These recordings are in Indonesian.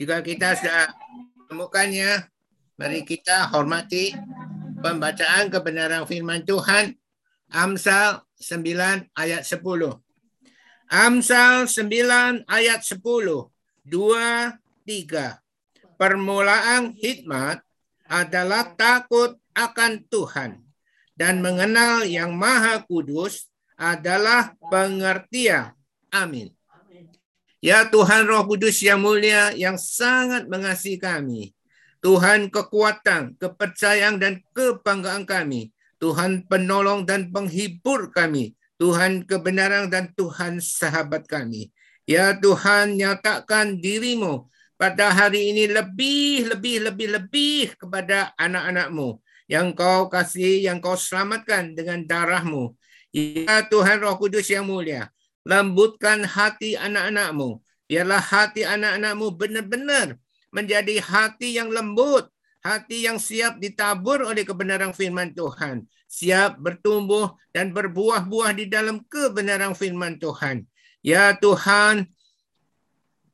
Jika kita sudah menemukannya, mari kita hormati pembacaan kebenaran firman Tuhan. Amsal 9 ayat 10. Amsal 9 ayat 10. 2, 3. Permulaan hikmat adalah takut akan Tuhan dan mengenal yang maha kudus adalah pengertian. Amin. Ya Tuhan Roh Kudus yang mulia yang sangat mengasihi kami. Tuhan kekuatan, kepercayaan dan kebanggaan kami. Tuhan penolong dan penghibur kami. Tuhan kebenaran dan Tuhan sahabat kami. Ya Tuhan nyatakan dirimu pada hari ini lebih, lebih, lebih, lebih kepada anak-anakmu yang kau kasih, yang kau selamatkan dengan darahmu. Ya Tuhan Roh Kudus yang mulia, lembutkan hati anak-anakmu. Biarlah hati anak-anakmu benar-benar menjadi hati yang lembut, hati yang siap ditabur oleh kebenaran firman Tuhan, siap bertumbuh dan berbuah-buah di dalam kebenaran firman Tuhan. Ya Tuhan,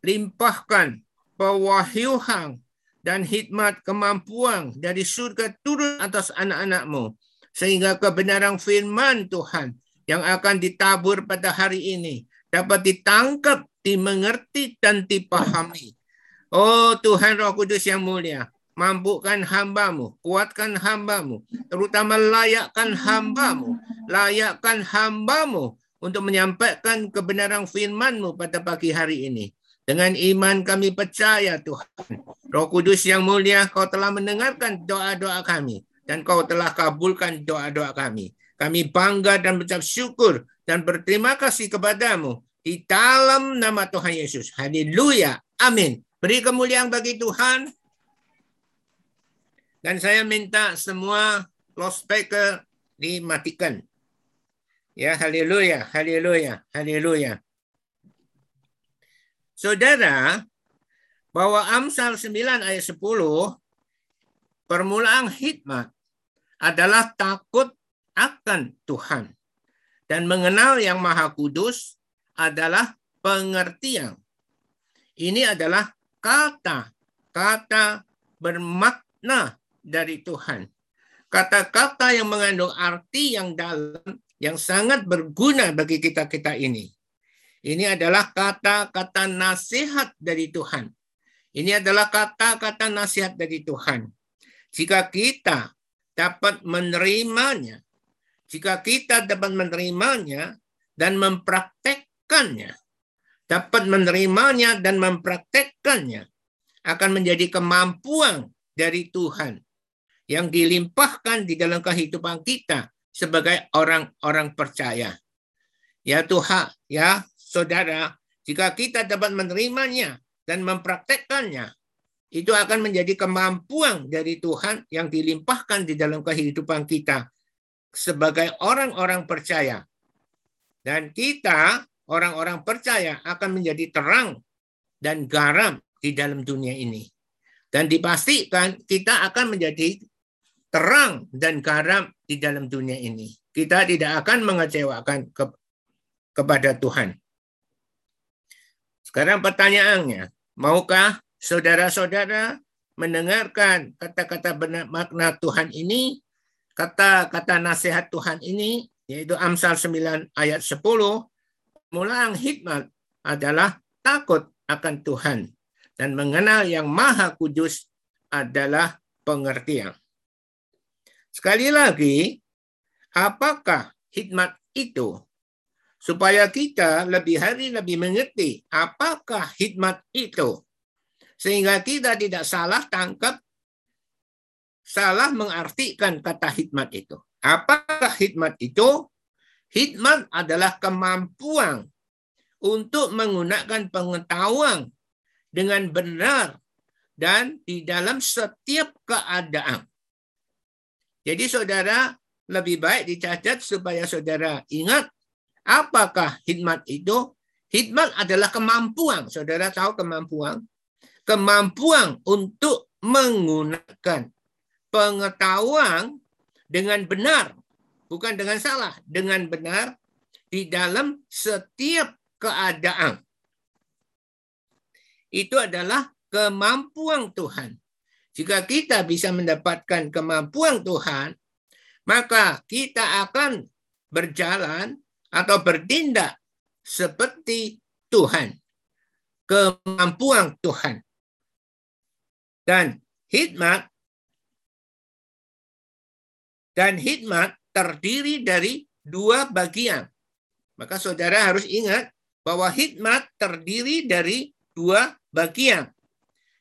limpahkan pewahyuhan dan hikmat kemampuan dari surga turun atas anak-anakmu sehingga kebenaran firman Tuhan yang akan ditabur pada hari ini dapat ditangkap, dimengerti, dan dipahami. Oh Tuhan Roh Kudus yang mulia, mampukan hambamu, kuatkan hambamu, terutama layakkan hambamu, layakkan hambamu untuk menyampaikan kebenaran firmanmu pada pagi hari ini. Dengan iman kami percaya Tuhan. Roh Kudus yang mulia, kau telah mendengarkan doa-doa kami. Dan kau telah kabulkan doa-doa kami. Kami bangga dan mengucap syukur dan berterima kasih kepadamu di dalam nama Tuhan Yesus. Haleluya. Amin. Beri kemuliaan bagi Tuhan. Dan saya minta semua lost dimatikan. Ya, haleluya, haleluya, haleluya. Saudara, bahwa Amsal 9 ayat 10 permulaan hikmat adalah takut akan Tuhan. Dan mengenal yang maha kudus adalah pengertian. Ini adalah kata-kata bermakna dari Tuhan. Kata-kata yang mengandung arti yang dalam, yang sangat berguna bagi kita-kita ini. Ini adalah kata-kata nasihat dari Tuhan. Ini adalah kata-kata nasihat dari Tuhan. Jika kita dapat menerimanya, jika kita dapat menerimanya dan mempraktekkannya, dapat menerimanya dan mempraktekkannya, akan menjadi kemampuan dari Tuhan yang dilimpahkan di dalam kehidupan kita sebagai orang-orang percaya. Ya Tuhan, ya saudara, jika kita dapat menerimanya dan mempraktekkannya, itu akan menjadi kemampuan dari Tuhan yang dilimpahkan di dalam kehidupan kita sebagai orang-orang percaya. Dan kita, orang-orang percaya, akan menjadi terang dan garam di dalam dunia ini. Dan dipastikan kita akan menjadi terang dan garam di dalam dunia ini. Kita tidak akan mengecewakan ke, kepada Tuhan. Sekarang pertanyaannya, maukah saudara-saudara mendengarkan kata-kata makna Tuhan ini kata-kata nasihat Tuhan ini, yaitu Amsal 9 ayat 10, mulaan hikmat adalah takut akan Tuhan dan mengenal yang maha kudus adalah pengertian. Sekali lagi, apakah hikmat itu? Supaya kita lebih hari lebih mengerti apakah hikmat itu. Sehingga kita tidak salah tangkap salah mengartikan kata hikmat itu. Apakah hikmat itu? Hikmat adalah kemampuan untuk menggunakan pengetahuan dengan benar dan di dalam setiap keadaan. Jadi saudara lebih baik dicatat supaya saudara ingat apakah hikmat itu? Hikmat adalah kemampuan. Saudara tahu kemampuan? Kemampuan untuk menggunakan pengetahuan dengan benar, bukan dengan salah, dengan benar di dalam setiap keadaan. Itu adalah kemampuan Tuhan. Jika kita bisa mendapatkan kemampuan Tuhan, maka kita akan berjalan atau bertindak seperti Tuhan. Kemampuan Tuhan. Dan hikmat dan hikmat terdiri dari dua bagian. Maka saudara harus ingat bahwa hikmat terdiri dari dua bagian.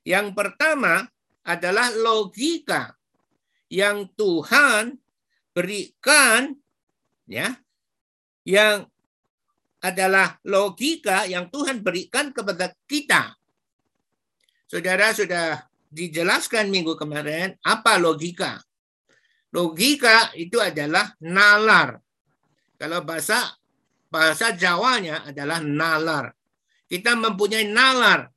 Yang pertama adalah logika yang Tuhan berikan ya yang adalah logika yang Tuhan berikan kepada kita. Saudara sudah dijelaskan minggu kemarin apa logika. Logika itu adalah nalar. Kalau bahasa bahasa Jawanya adalah nalar. Kita mempunyai nalar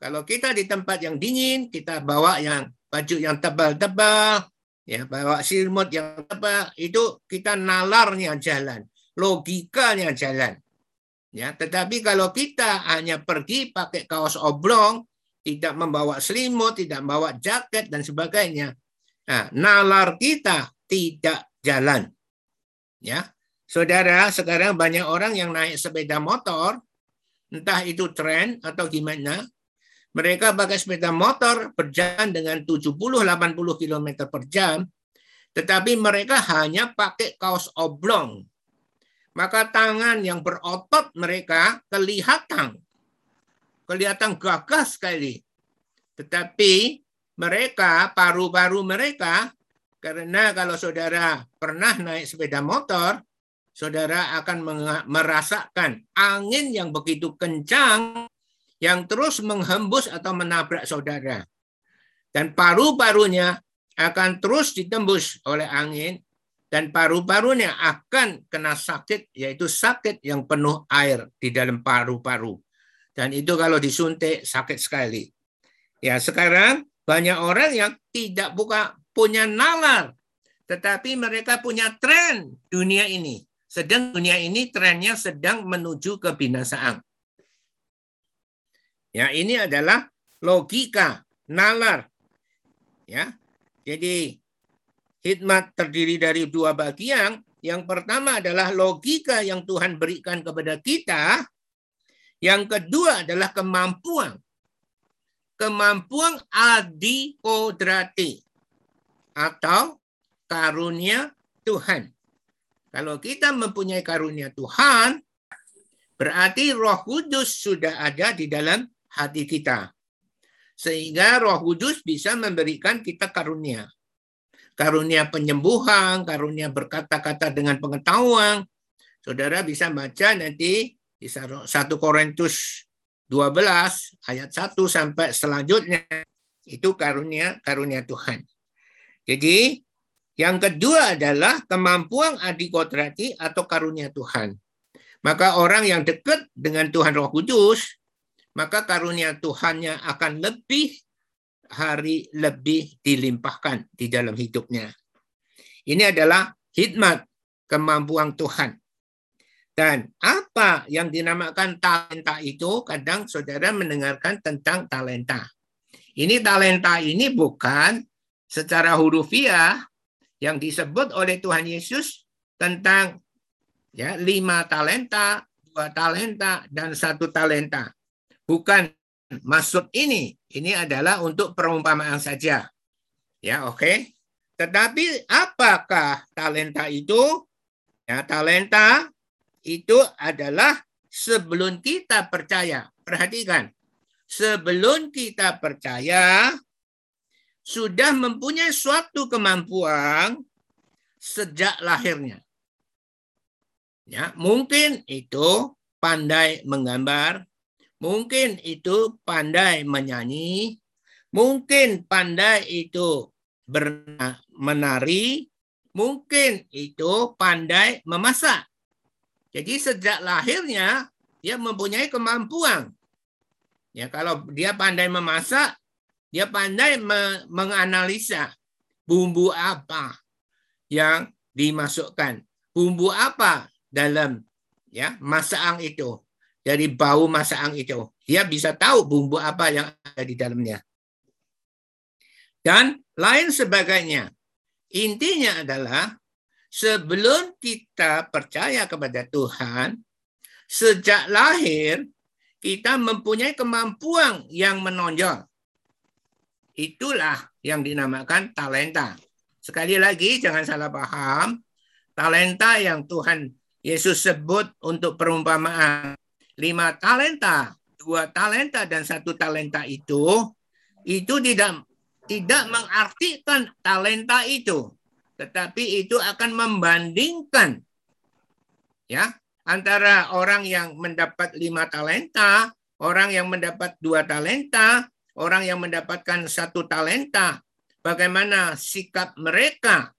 kalau kita di tempat yang dingin, kita bawa yang baju yang tebal-tebal, ya bawa selimut yang tebal, itu kita nalarnya jalan, logikanya jalan. Ya, tetapi kalau kita hanya pergi pakai kaos oblong, tidak membawa selimut, tidak membawa jaket dan sebagainya, nah, nalar kita tidak jalan. Ya, saudara, sekarang banyak orang yang naik sepeda motor, entah itu tren atau gimana, mereka pakai sepeda motor berjalan dengan 70-80 km per jam, tetapi mereka hanya pakai kaos oblong. Maka tangan yang berotot mereka kelihatan. Kelihatan gagah sekali. Tetapi mereka, paru-paru mereka, karena kalau saudara pernah naik sepeda motor, saudara akan merasakan angin yang begitu kencang yang terus menghembus atau menabrak saudara. Dan paru-parunya akan terus ditembus oleh angin dan paru-parunya akan kena sakit, yaitu sakit yang penuh air di dalam paru-paru. Dan itu kalau disuntik sakit sekali. Ya sekarang banyak orang yang tidak buka punya nalar, tetapi mereka punya tren dunia ini. Sedang dunia ini trennya sedang menuju kebinasaan. Ya, ini adalah logika, nalar. Ya. Jadi hikmat terdiri dari dua bagian. Yang pertama adalah logika yang Tuhan berikan kepada kita. Yang kedua adalah kemampuan. Kemampuan adi kodrati atau karunia Tuhan. Kalau kita mempunyai karunia Tuhan, berarti Roh Kudus sudah ada di dalam hati kita. Sehingga Roh Kudus bisa memberikan kita karunia. Karunia penyembuhan, karunia berkata-kata dengan pengetahuan. Saudara bisa baca nanti di 1 Korintus 12 ayat 1 sampai selanjutnya itu karunia karunia Tuhan. Jadi yang kedua adalah kemampuan adikodrati atau karunia Tuhan. Maka orang yang dekat dengan Tuhan Roh Kudus maka karunia Tuhannya akan lebih hari lebih dilimpahkan di dalam hidupnya. Ini adalah hikmat kemampuan Tuhan. Dan apa yang dinamakan talenta itu, kadang saudara mendengarkan tentang talenta. Ini talenta ini bukan secara hurufiah yang disebut oleh Tuhan Yesus tentang ya lima talenta, dua talenta, dan satu talenta. Bukan maksud ini. Ini adalah untuk perumpamaan saja. Ya, oke. Okay? Tetapi apakah talenta itu? Ya, talenta itu adalah sebelum kita percaya. Perhatikan. Sebelum kita percaya, sudah mempunyai suatu kemampuan sejak lahirnya. Ya, mungkin itu pandai menggambar, Mungkin itu pandai menyanyi, mungkin pandai itu menari, mungkin itu pandai memasak. Jadi sejak lahirnya dia mempunyai kemampuan. Ya kalau dia pandai memasak, dia pandai me menganalisa bumbu apa yang dimasukkan, bumbu apa dalam ya masakan itu. dari bau masakan itu. Dia bisa tahu bumbu apa yang ada di dalamnya. Dan lain sebagainya. Intinya adalah sebelum kita percaya kepada Tuhan, sejak lahir kita mempunyai kemampuan yang menonjol. Itulah yang dinamakan talenta. Sekali lagi jangan salah paham, talenta yang Tuhan Yesus sebut untuk perumpamaan lima talenta, dua talenta dan satu talenta itu itu tidak tidak mengartikan talenta itu, tetapi itu akan membandingkan ya antara orang yang mendapat lima talenta, orang yang mendapat dua talenta, orang yang mendapatkan satu talenta, bagaimana sikap mereka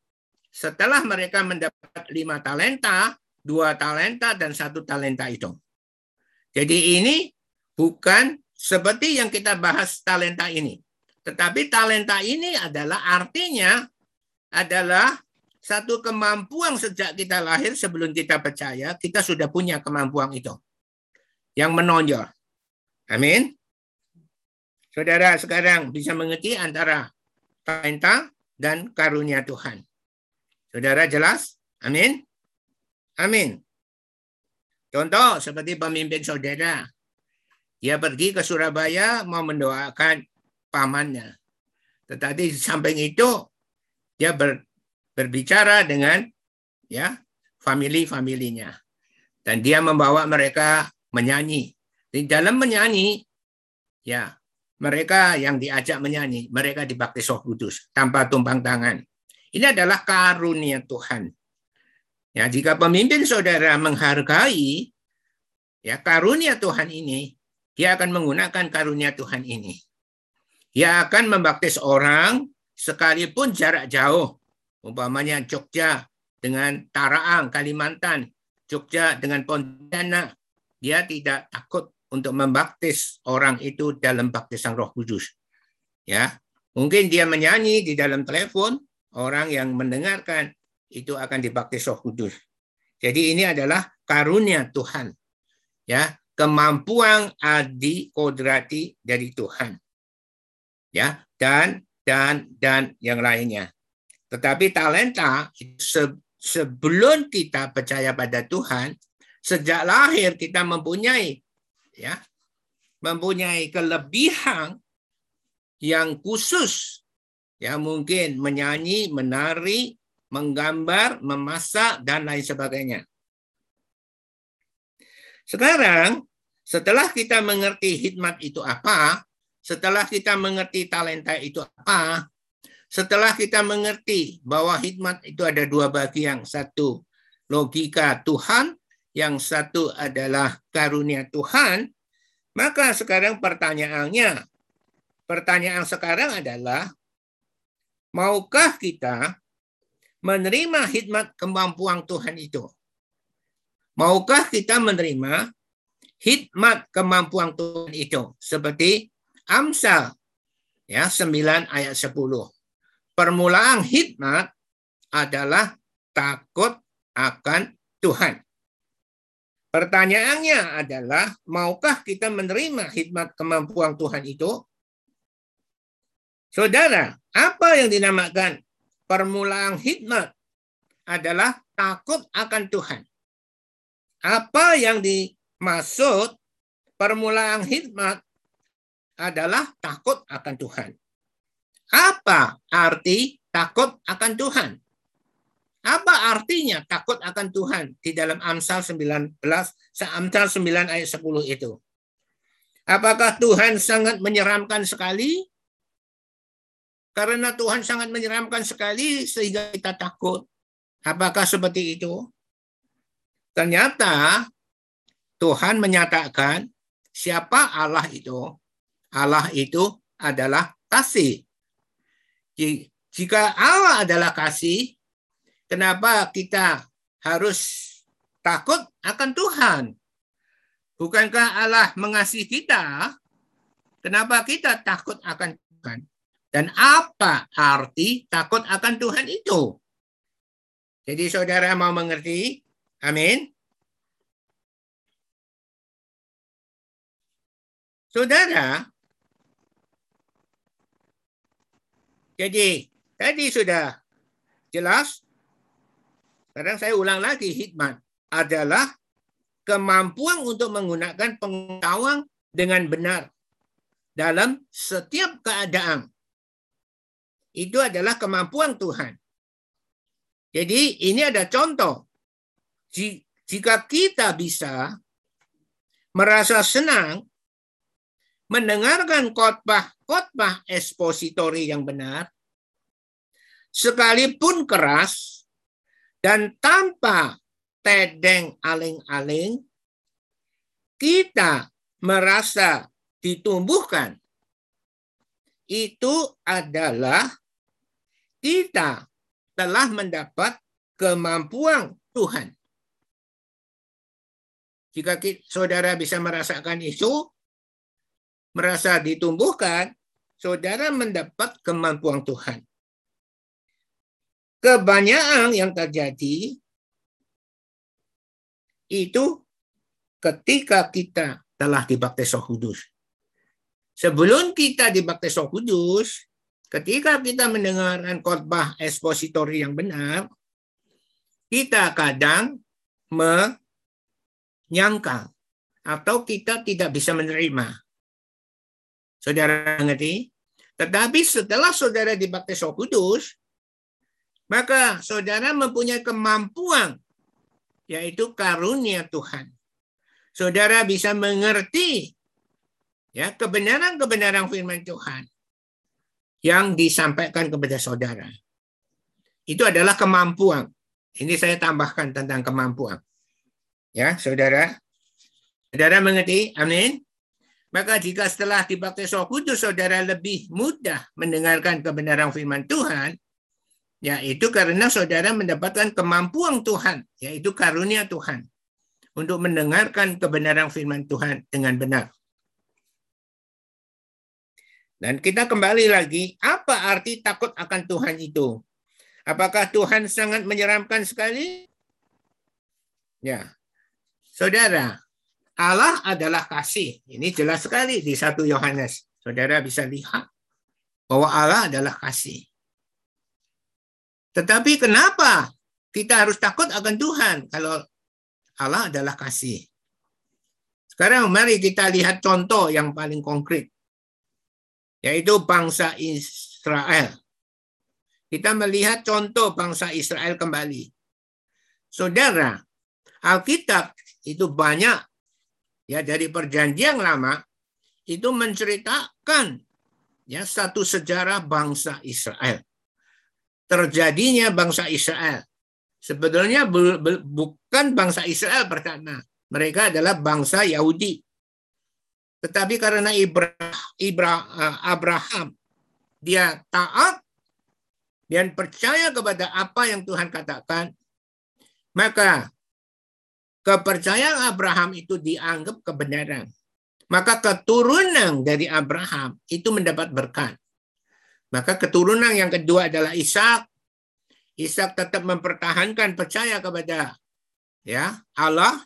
setelah mereka mendapat lima talenta, dua talenta, dan satu talenta itu. Jadi ini bukan seperti yang kita bahas talenta ini. Tetapi talenta ini adalah artinya adalah satu kemampuan sejak kita lahir sebelum kita percaya, kita sudah punya kemampuan itu. Yang menonjol. Amin. Saudara sekarang bisa mengerti antara talenta dan karunia Tuhan. Saudara jelas? Amin. Amin. Contoh seperti pemimpin saudara. Dia pergi ke Surabaya mau mendoakan pamannya. Tetapi di samping itu dia ber, berbicara dengan ya family-familinya. Dan dia membawa mereka menyanyi. Di dalam menyanyi ya mereka yang diajak menyanyi, mereka dibaptis Roh Kudus tanpa tumpang tangan. Ini adalah karunia Tuhan. Ya, jika pemimpin saudara menghargai ya karunia Tuhan ini, dia akan menggunakan karunia Tuhan ini. Dia akan membaptis orang sekalipun jarak jauh. Umpamanya Jogja dengan Taraang, Kalimantan, Jogja dengan Pontianak. Dia tidak takut untuk membaptis orang itu dalam baptisan Roh Kudus. Ya, mungkin dia menyanyi di dalam telepon, orang yang mendengarkan itu akan dibaptis Roh Kudus. Jadi ini adalah karunia Tuhan. Ya, kemampuan adi kodrati dari Tuhan. Ya, dan dan dan yang lainnya. Tetapi talenta sebelum kita percaya pada Tuhan, sejak lahir kita mempunyai ya mempunyai kelebihan yang khusus ya mungkin menyanyi, menari, menggambar, memasak dan lain sebagainya. Sekarang setelah kita mengerti hikmat itu apa, setelah kita mengerti talenta itu apa, setelah kita mengerti bahwa hikmat itu ada dua bagian, satu logika Tuhan, yang satu adalah karunia Tuhan, maka sekarang pertanyaannya, pertanyaan sekarang adalah, maukah kita menerima hikmat kemampuan Tuhan itu? Maukah kita menerima hikmat kemampuan Tuhan itu? Seperti Amsal ya 9 ayat 10. Permulaan hikmat adalah takut akan Tuhan. Pertanyaannya adalah, maukah kita menerima hikmat kemampuan Tuhan itu? Saudara, apa yang dinamakan permulaan hikmat adalah takut akan Tuhan. Apa yang dimaksud permulaan hikmat adalah takut akan Tuhan. Apa arti takut akan Tuhan? Apa artinya takut akan Tuhan di dalam Amsal 19 Amsal 9 ayat 10 itu? Apakah Tuhan sangat menyeramkan sekali? Karena Tuhan sangat menyeramkan sekali sehingga kita takut. Apakah seperti itu? Ternyata Tuhan menyatakan siapa Allah itu? Allah itu adalah kasih. Jika Allah adalah kasih, Kenapa kita harus takut akan Tuhan? Bukankah Allah mengasihi kita? Kenapa kita takut akan Tuhan? Dan apa arti takut akan Tuhan itu? Jadi saudara mau mengerti? Amin. Saudara, jadi tadi sudah jelas. Sekarang saya ulang lagi hikmat adalah kemampuan untuk menggunakan pengetahuan dengan benar dalam setiap keadaan. Itu adalah kemampuan Tuhan. Jadi ini ada contoh. Jika kita bisa merasa senang mendengarkan khotbah-khotbah ekspositori yang benar, sekalipun keras dan tanpa tedeng aling-aling, kita merasa ditumbuhkan. Itu adalah kita telah mendapat kemampuan Tuhan. Jika saudara bisa merasakan itu, merasa ditumbuhkan, saudara mendapat kemampuan Tuhan. Kebanyakan yang terjadi itu ketika kita telah dibaptis Roh Kudus. Sebelum kita dibaptis Roh Kudus, ketika kita mendengarkan khotbah ekspositori yang benar, kita kadang menyangkal atau kita tidak bisa menerima. Saudara mengerti? Tetapi setelah saudara dibaptis Roh Kudus, maka saudara mempunyai kemampuan yaitu karunia Tuhan. Saudara bisa mengerti ya kebenaran-kebenaran firman Tuhan yang disampaikan kepada saudara. Itu adalah kemampuan. Ini saya tambahkan tentang kemampuan. Ya, saudara. Saudara mengerti? Amin. Maka jika setelah dibaptis Roh Kudus saudara lebih mudah mendengarkan kebenaran firman Tuhan, yaitu karena saudara mendapatkan kemampuan Tuhan, yaitu karunia Tuhan untuk mendengarkan kebenaran firman Tuhan dengan benar. Dan kita kembali lagi, apa arti takut akan Tuhan itu? Apakah Tuhan sangat menyeramkan sekali? Ya. Saudara, Allah adalah kasih. Ini jelas sekali di satu Yohanes. Saudara bisa lihat bahwa Allah adalah kasih. Tetapi kenapa kita harus takut akan Tuhan kalau Allah adalah kasih? Sekarang mari kita lihat contoh yang paling konkret. Yaitu bangsa Israel. Kita melihat contoh bangsa Israel kembali. Saudara, Alkitab itu banyak ya dari perjanjian lama itu menceritakan ya satu sejarah bangsa Israel. Terjadinya bangsa Israel. Sebetulnya bukan bangsa Israel pertama. Mereka adalah bangsa Yahudi. Tetapi karena Abraham dia taat dan percaya kepada apa yang Tuhan katakan, maka kepercayaan Abraham itu dianggap kebenaran. Maka keturunan dari Abraham itu mendapat berkat. Maka keturunan yang kedua adalah Ishak. Ishak tetap mempertahankan percaya kepada ya Allah,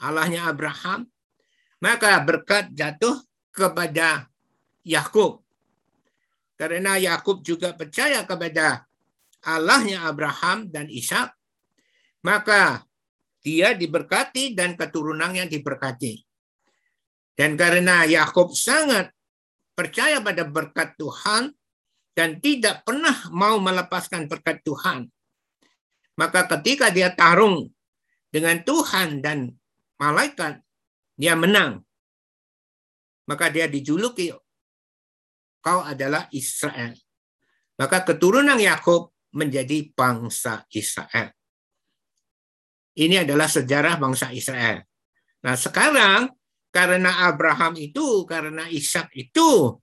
Allahnya Abraham. Maka berkat jatuh kepada Yakub. Karena Yakub juga percaya kepada Allahnya Abraham dan Ishak, maka dia diberkati dan keturunannya diberkati. Dan karena Yakub sangat percaya pada berkat Tuhan dan tidak pernah mau melepaskan berkat Tuhan, maka ketika dia tarung dengan Tuhan dan malaikat, dia menang. Maka dia dijuluki kau adalah Israel. Maka keturunan Yakub menjadi bangsa Israel. Ini adalah sejarah bangsa Israel. Nah, sekarang karena Abraham itu, karena Ishak itu,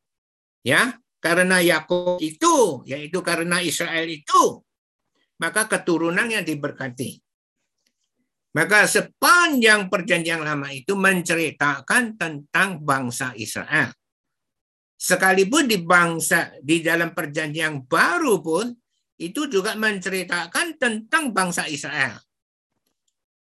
ya, karena Yakub itu, yaitu karena Israel itu, maka keturunannya diberkati. Maka sepanjang perjanjian lama itu menceritakan tentang bangsa Israel. Sekalipun di bangsa di dalam perjanjian baru pun itu juga menceritakan tentang bangsa Israel.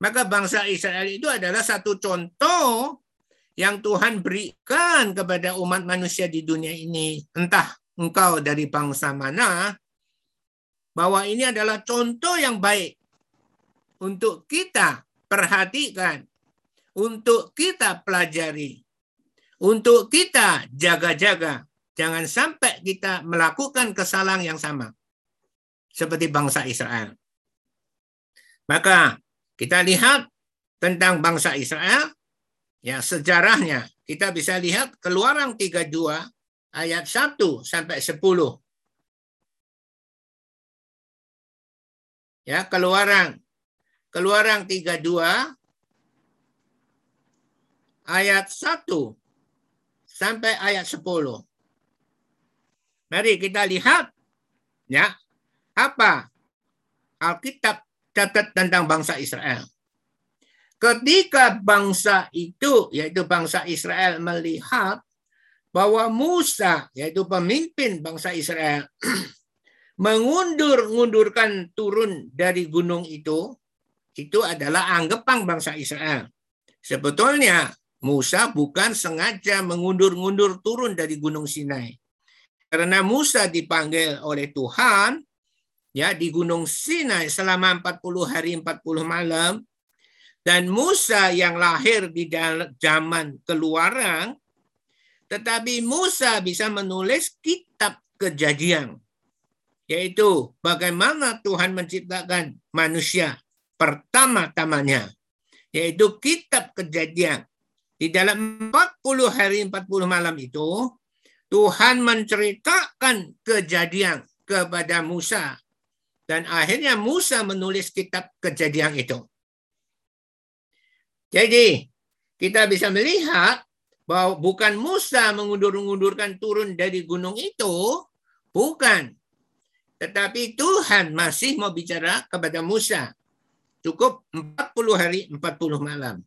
Maka bangsa Israel itu adalah satu contoh yang Tuhan berikan kepada umat manusia di dunia ini, entah engkau dari bangsa mana, bahwa ini adalah contoh yang baik untuk kita perhatikan, untuk kita pelajari, untuk kita jaga-jaga. Jangan sampai kita melakukan kesalahan yang sama seperti bangsa Israel. Maka kita lihat tentang bangsa Israel Ya, sejarahnya kita bisa lihat Keluaran 32 ayat 1 sampai 10. Ya, Keluaran Keluaran 32 ayat 1 sampai ayat 10. Mari kita lihat ya, apa Alkitab catat tentang bangsa Israel. Ketika bangsa itu, yaitu bangsa Israel melihat bahwa Musa, yaitu pemimpin bangsa Israel, mengundur-ngundurkan turun dari gunung itu, itu adalah anggapan bangsa Israel. Sebetulnya Musa bukan sengaja mengundur-ngundur turun dari gunung Sinai. Karena Musa dipanggil oleh Tuhan ya di gunung Sinai selama 40 hari 40 malam dan Musa yang lahir di zaman keluaran, tetapi Musa bisa menulis kitab kejadian. Yaitu bagaimana Tuhan menciptakan manusia pertama-tamanya. Yaitu kitab kejadian. Di dalam 40 hari 40 malam itu, Tuhan menceritakan kejadian kepada Musa. Dan akhirnya Musa menulis kitab kejadian itu. Jadi kita bisa melihat bahwa bukan Musa mengundur-undurkan turun dari gunung itu, bukan. Tetapi Tuhan masih mau bicara kepada Musa. Cukup 40 hari, 40 malam.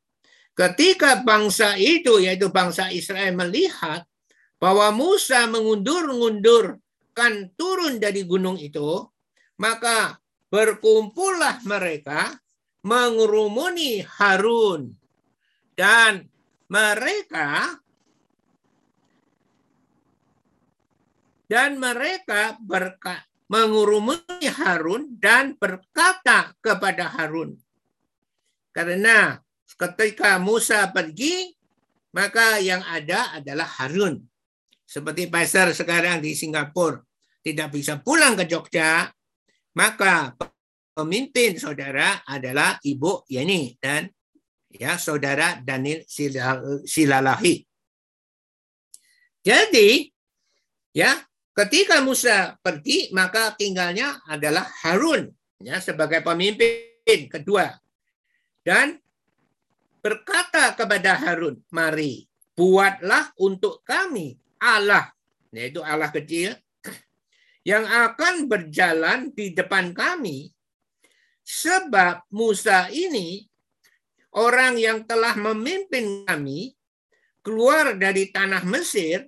Ketika bangsa itu, yaitu bangsa Israel melihat bahwa Musa mengundur-undurkan turun dari gunung itu, maka berkumpullah mereka mengerumuni Harun. Dan mereka dan mereka berka, mengurumuni Harun dan berkata kepada Harun. Karena ketika Musa pergi maka yang ada adalah Harun. Seperti pasar sekarang di Singapura. Tidak bisa pulang ke Jogja maka pemimpin saudara adalah Ibu Yeni dan ya saudara Daniel Silalahi. Jadi ya ketika Musa pergi maka tinggalnya adalah Harun ya sebagai pemimpin kedua dan berkata kepada Harun, mari buatlah untuk kami Allah, yaitu Allah kecil, yang akan berjalan di depan kami Sebab Musa ini orang yang telah memimpin kami keluar dari tanah Mesir,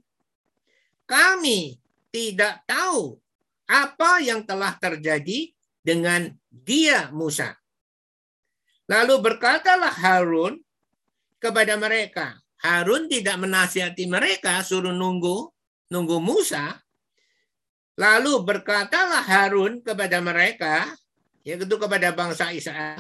kami tidak tahu apa yang telah terjadi dengan dia Musa. Lalu berkatalah Harun kepada mereka. Harun tidak menasihati mereka, suruh nunggu, nunggu Musa. Lalu berkatalah Harun kepada mereka, yaitu kepada bangsa Israel,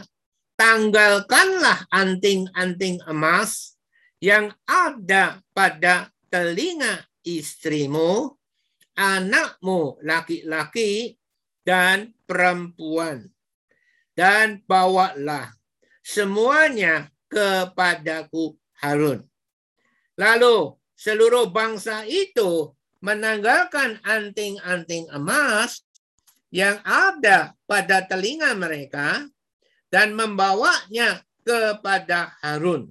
tanggalkanlah anting-anting emas yang ada pada telinga istrimu, anakmu laki-laki dan perempuan. Dan bawalah semuanya kepadaku Harun. Lalu seluruh bangsa itu menanggalkan anting-anting emas yang ada pada telinga mereka dan membawanya kepada Harun.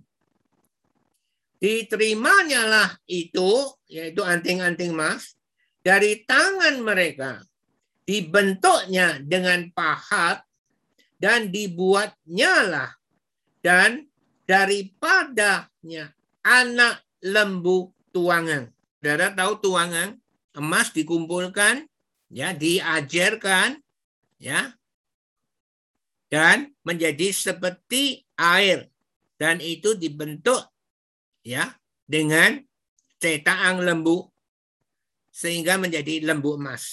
Diterimanya lah itu, yaitu anting-anting emas, dari tangan mereka. Dibentuknya dengan pahat dan dibuatnya lah dan daripadanya anak lembu tuangan. Saudara tahu tuangan emas dikumpulkan ya diajarkan ya dan menjadi seperti air dan itu dibentuk ya dengan cetakan lembu sehingga menjadi lembu emas.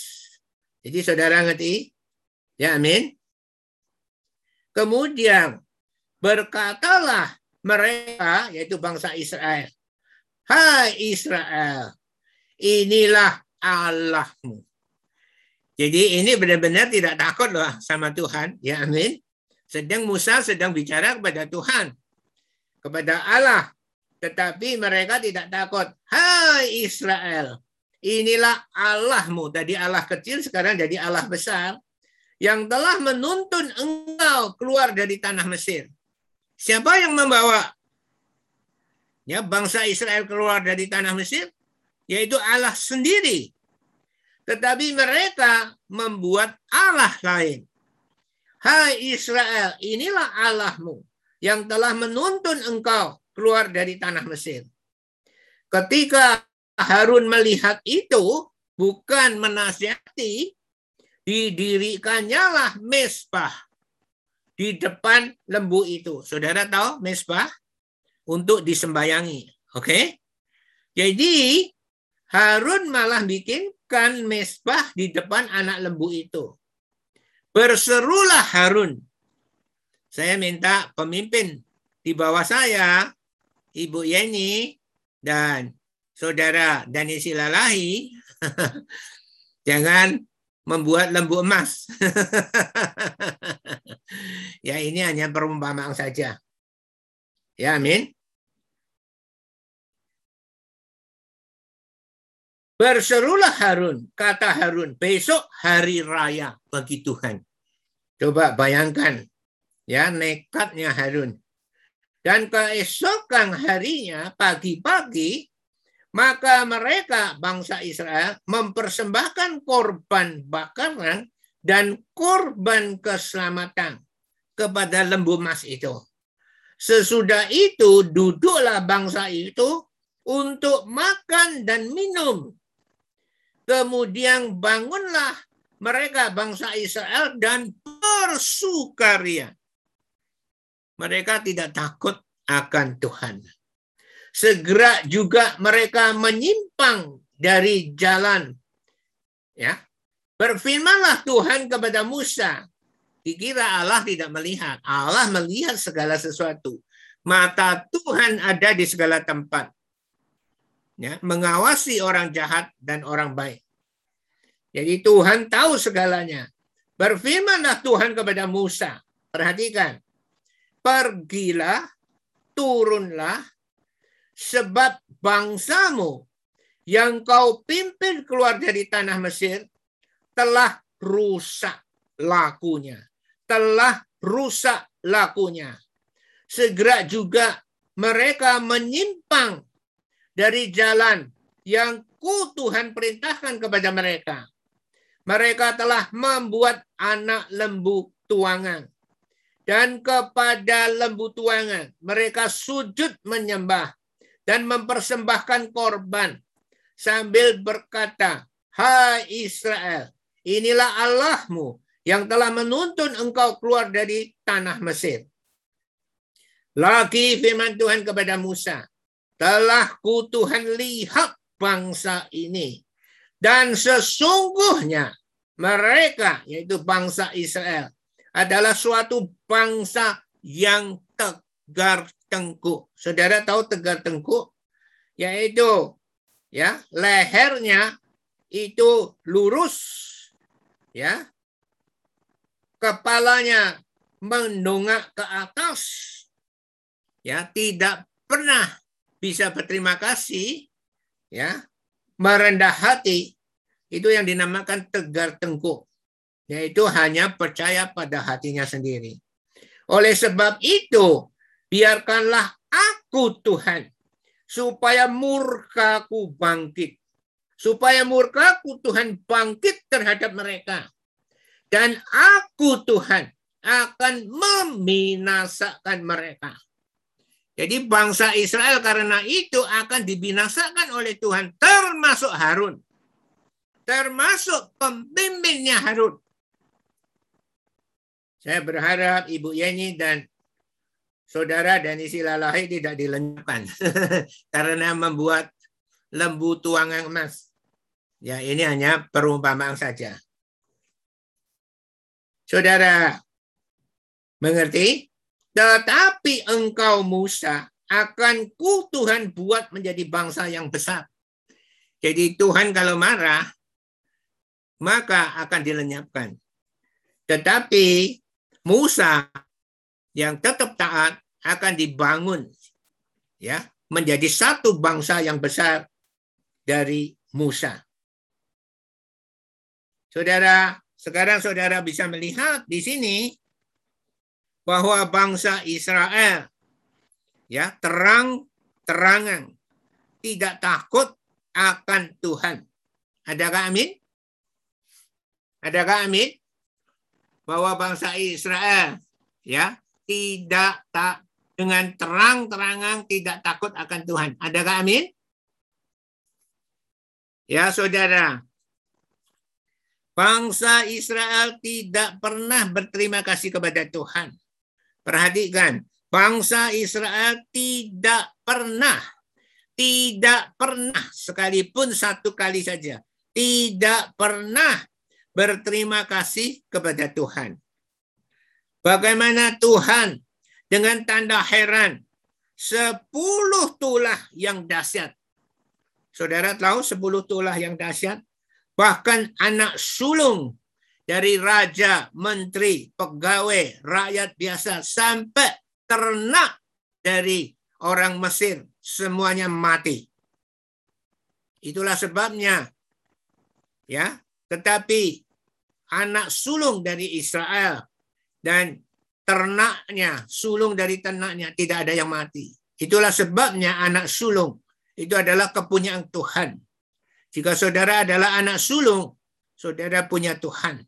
Jadi saudara ngerti? Ya amin. Kemudian berkatalah mereka yaitu bangsa Israel. Hai Israel, inilah Allahmu. Jadi ini benar-benar tidak takut loh sama Tuhan. Ya amin. Sedang Musa sedang bicara kepada Tuhan. Kepada Allah. Tetapi mereka tidak takut. Hai Israel, inilah Allahmu. Tadi Allah kecil, sekarang jadi Allah besar. Yang telah menuntun engkau keluar dari tanah Mesir. Siapa yang membawa ya bangsa Israel keluar dari tanah Mesir? Yaitu Allah sendiri. Tetapi mereka membuat Allah lain. Hai Israel, inilah Allahmu yang telah menuntun engkau keluar dari tanah Mesir. Ketika Harun melihat itu, bukan menasihati, didirikannya lah mesbah di depan lembu itu. Saudara tahu mesbah? Untuk disembayangi. Oke? Okay? Jadi, Harun malah bikinkan mesbah di depan anak lembu itu. Berserulah Harun. Saya minta pemimpin di bawah saya, Ibu Yeni dan Saudara Dani Silalahi, jangan membuat lembu emas. ya ini hanya perumpamaan saja. Ya amin. Berserulah Harun, kata Harun, besok hari raya bagi Tuhan. Coba bayangkan, ya nekatnya Harun. Dan keesokan harinya, pagi-pagi, maka mereka bangsa Israel mempersembahkan korban bakaran dan korban keselamatan kepada lembu emas itu. Sesudah itu duduklah bangsa itu untuk makan dan minum Kemudian bangunlah mereka bangsa Israel dan bersukaria. Mereka tidak takut akan Tuhan. Segera juga mereka menyimpang dari jalan. Ya. Berfirmanlah Tuhan kepada Musa. Dikira Allah tidak melihat. Allah melihat segala sesuatu. Mata Tuhan ada di segala tempat ya, mengawasi orang jahat dan orang baik. Jadi Tuhan tahu segalanya. Berfirmanlah Tuhan kepada Musa. Perhatikan. Pergilah, turunlah, sebab bangsamu yang kau pimpin keluar dari tanah Mesir telah rusak lakunya. Telah rusak lakunya. Segera juga mereka menyimpang dari jalan yang ku Tuhan perintahkan kepada mereka. Mereka telah membuat anak lembu tuangan. Dan kepada lembu tuangan mereka sujud menyembah dan mempersembahkan korban sambil berkata, Hai Israel, inilah Allahmu yang telah menuntun engkau keluar dari tanah Mesir. Lagi firman Tuhan kepada Musa, telah ku Tuhan lihat bangsa ini. Dan sesungguhnya mereka, yaitu bangsa Israel, adalah suatu bangsa yang tegar tengkuk. Saudara tahu tegar tengkuk? Yaitu ya lehernya itu lurus, ya kepalanya mendongak ke atas, ya tidak pernah bisa berterima kasih, ya, merendah hati, itu yang dinamakan tegar tengkuk, yaitu hanya percaya pada hatinya sendiri. Oleh sebab itu, biarkanlah aku Tuhan, supaya murkaku bangkit. Supaya murkaku Tuhan bangkit terhadap mereka. Dan aku Tuhan akan membinasakan mereka. Jadi bangsa Israel karena itu akan dibinasakan oleh Tuhan termasuk Harun. Termasuk pemimpinnya Harun. Saya berharap Ibu Yeni dan saudara dan istilah lahir tidak dilenyapkan karena membuat lembu tuangan emas. Ya, ini hanya perumpamaan saja. Saudara mengerti? Tetapi engkau Musa akan ku Tuhan buat menjadi bangsa yang besar. Jadi Tuhan kalau marah, maka akan dilenyapkan. Tetapi Musa yang tetap taat akan dibangun ya menjadi satu bangsa yang besar dari Musa. Saudara, sekarang saudara bisa melihat di sini bahwa bangsa Israel ya terang-terangan tidak takut akan Tuhan. Adakah amin? Adakah amin? Bahwa bangsa Israel ya tidak tak dengan terang-terangan tidak takut akan Tuhan. Adakah amin? Ya saudara, bangsa Israel tidak pernah berterima kasih kepada Tuhan. Perhatikan, bangsa Israel tidak pernah, tidak pernah sekalipun satu kali saja, tidak pernah berterima kasih kepada Tuhan. Bagaimana Tuhan dengan tanda heran sepuluh tulah yang dahsyat Saudara tahu sepuluh tulah yang dahsyat? Bahkan anak sulung dari raja, menteri, pegawai, rakyat biasa sampai ternak dari orang Mesir semuanya mati. Itulah sebabnya ya, tetapi anak sulung dari Israel dan ternaknya, sulung dari ternaknya tidak ada yang mati. Itulah sebabnya anak sulung itu adalah kepunyaan Tuhan. Jika saudara adalah anak sulung, saudara punya Tuhan,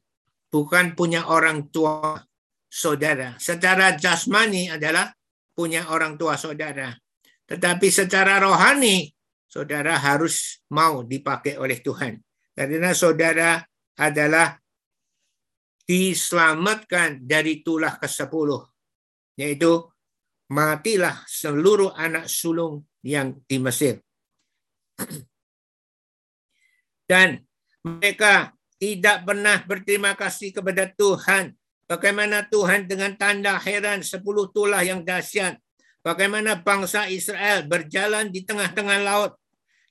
bukan punya orang tua saudara. Secara jasmani adalah punya orang tua saudara. Tetapi secara rohani, saudara harus mau dipakai oleh Tuhan. Karena saudara adalah diselamatkan dari tulah ke-10, yaitu matilah seluruh anak sulung yang di Mesir. Dan mereka tidak pernah berterima kasih kepada Tuhan. Bagaimana Tuhan dengan tanda heran sepuluh tulah yang dahsyat. Bagaimana bangsa Israel berjalan di tengah-tengah laut.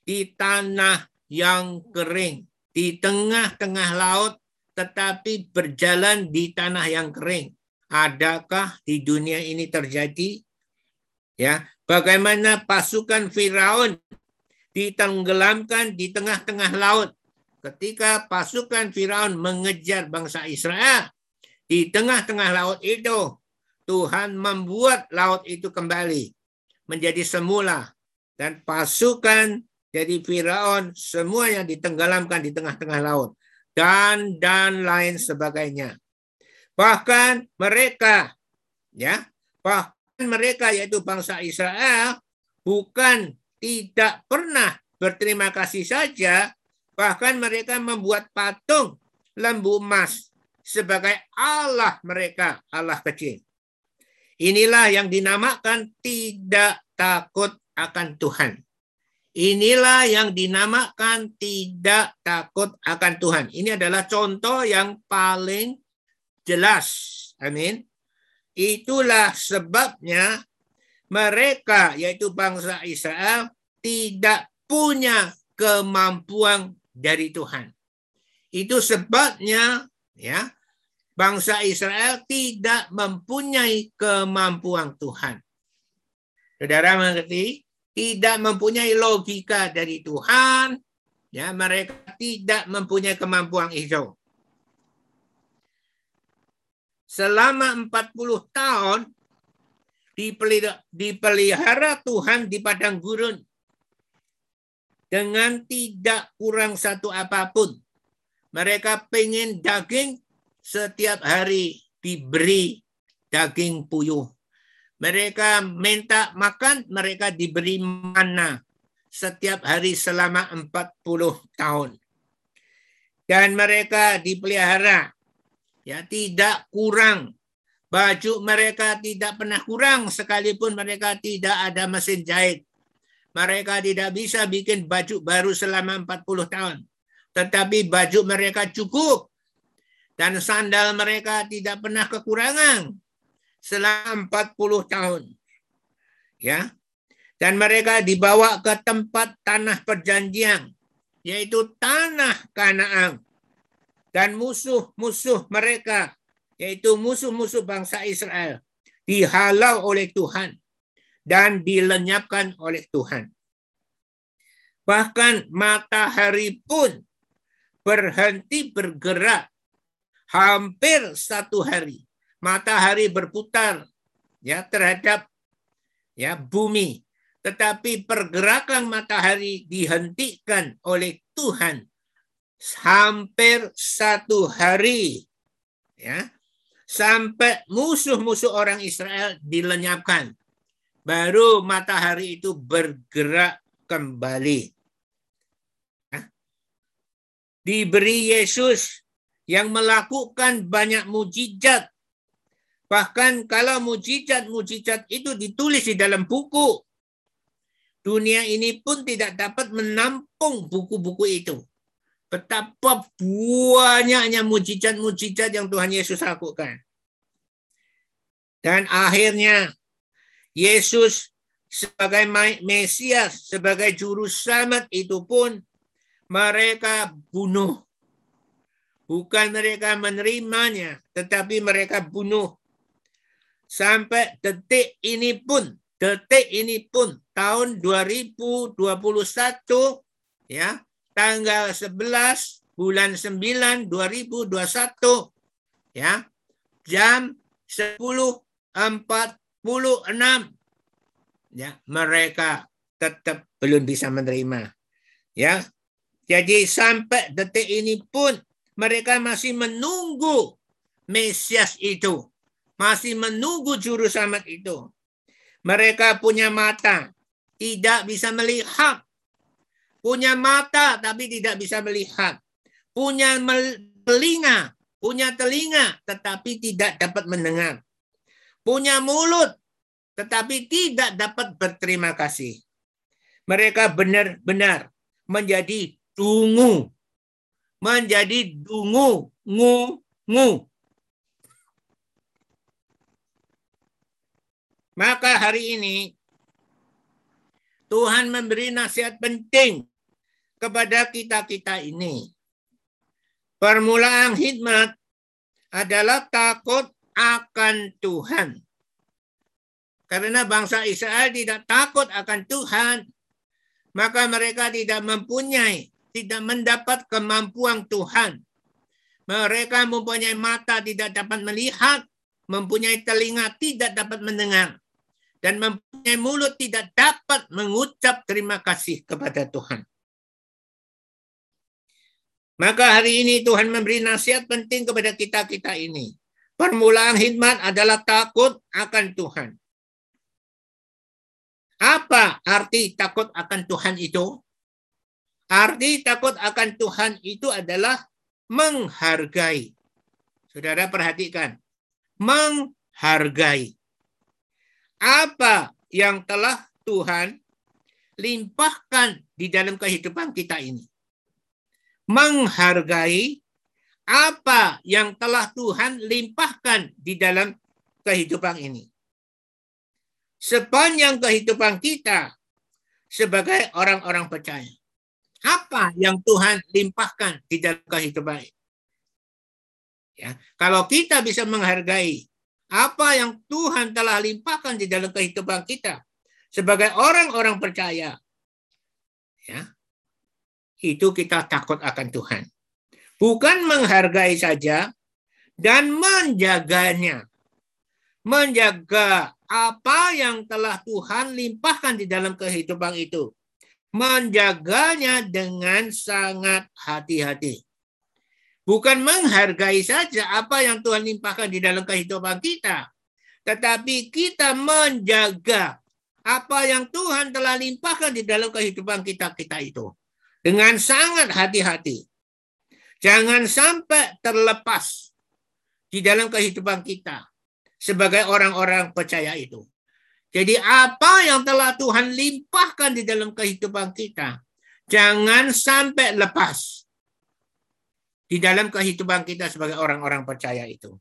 Di tanah yang kering. Di tengah-tengah laut tetapi berjalan di tanah yang kering. Adakah di dunia ini terjadi? Ya, bagaimana pasukan Firaun ditenggelamkan di tengah-tengah laut. Ketika pasukan Firaun mengejar bangsa Israel di tengah-tengah laut itu, Tuhan membuat laut itu kembali menjadi semula dan pasukan dari Firaun semuanya ditenggelamkan di tengah-tengah laut dan dan lain sebagainya. Bahkan mereka ya, bahkan mereka yaitu bangsa Israel bukan tidak pernah berterima kasih saja, bahkan mereka membuat patung lembu emas sebagai Allah mereka, Allah kecil. Inilah yang dinamakan tidak takut akan Tuhan. Inilah yang dinamakan tidak takut akan Tuhan. Ini adalah contoh yang paling jelas. Amin. Itulah sebabnya mereka yaitu bangsa Israel tidak punya kemampuan dari Tuhan. Itu sebabnya ya bangsa Israel tidak mempunyai kemampuan Tuhan. Saudara mengerti? Tidak mempunyai logika dari Tuhan, ya mereka tidak mempunyai kemampuan itu selama 40 tahun dipelihara Tuhan di padang gurun dengan tidak kurang satu apa pun. Mereka pengen daging setiap hari diberi daging puyuh. Mereka minta makan, mereka diberi mana setiap hari selama 40 tahun. Dan mereka dipelihara ya tidak kurang Baju mereka tidak pernah kurang sekalipun mereka tidak ada mesin jahit. Mereka tidak bisa bikin baju baru selama 40 tahun. Tetapi baju mereka cukup. Dan sandal mereka tidak pernah kekurangan selama 40 tahun. Ya. Dan mereka dibawa ke tempat tanah perjanjian, yaitu tanah Kanaan. Dan musuh-musuh mereka yaitu musuh-musuh bangsa Israel, dihalau oleh Tuhan dan dilenyapkan oleh Tuhan. Bahkan matahari pun berhenti bergerak hampir satu hari. Matahari berputar ya terhadap ya bumi, tetapi pergerakan matahari dihentikan oleh Tuhan hampir satu hari. Ya, sampai musuh-musuh orang Israel dilenyapkan. Baru matahari itu bergerak kembali. Diberi Yesus yang melakukan banyak mujizat. Bahkan kalau mujizat-mujizat itu ditulis di dalam buku, dunia ini pun tidak dapat menampung buku-buku itu. Betapa banyaknya mujizat-mujizat yang Tuhan Yesus lakukan. Dan akhirnya Yesus sebagai Mesias, sebagai juru selamat itu pun mereka bunuh. Bukan mereka menerimanya, tetapi mereka bunuh. Sampai detik ini pun, detik ini pun tahun 2021 ya, tanggal 11 bulan 9 2021 ya jam 10.46 ya mereka tetap belum bisa menerima. Ya jadi sampai detik ini pun mereka masih menunggu Mesias itu. Masih menunggu juru selamat itu. Mereka punya mata tidak bisa melihat. Punya mata tapi tidak bisa melihat, punya telinga, punya telinga tetapi tidak dapat mendengar, punya mulut tetapi tidak dapat berterima kasih. Mereka benar-benar menjadi dungu, menjadi dungu, ngu, ngu. Maka hari ini Tuhan memberi nasihat penting kepada kita-kita ini. Permulaan hikmat adalah takut akan Tuhan. Karena bangsa Israel tidak takut akan Tuhan, maka mereka tidak mempunyai, tidak mendapat kemampuan Tuhan. Mereka mempunyai mata tidak dapat melihat, mempunyai telinga tidak dapat mendengar, dan mempunyai mulut tidak dapat mengucap terima kasih kepada Tuhan. Maka hari ini Tuhan memberi nasihat penting kepada kita-kita ini. Permulaan hikmat adalah takut akan Tuhan. Apa arti takut akan Tuhan itu? Arti takut akan Tuhan itu adalah menghargai. Saudara perhatikan. Menghargai. Apa yang telah Tuhan limpahkan di dalam kehidupan kita ini menghargai apa yang telah Tuhan limpahkan di dalam kehidupan ini. Sepanjang kehidupan kita sebagai orang-orang percaya. Apa yang Tuhan limpahkan di dalam kehidupan ini? Ya, kalau kita bisa menghargai apa yang Tuhan telah limpahkan di dalam kehidupan kita sebagai orang-orang percaya, ya, itu kita takut akan Tuhan. Bukan menghargai saja dan menjaganya. Menjaga apa yang telah Tuhan limpahkan di dalam kehidupan itu. Menjaganya dengan sangat hati-hati. Bukan menghargai saja apa yang Tuhan limpahkan di dalam kehidupan kita. Tetapi kita menjaga apa yang Tuhan telah limpahkan di dalam kehidupan kita kita itu dengan sangat hati-hati. Jangan sampai terlepas di dalam kehidupan kita. sebagai orang-orang percaya itu. Jadi apa yang telah Tuhan limpahkan di dalam kehidupan kita, jangan sampai lepas di dalam kehidupan kita sebagai orang-orang percaya itu.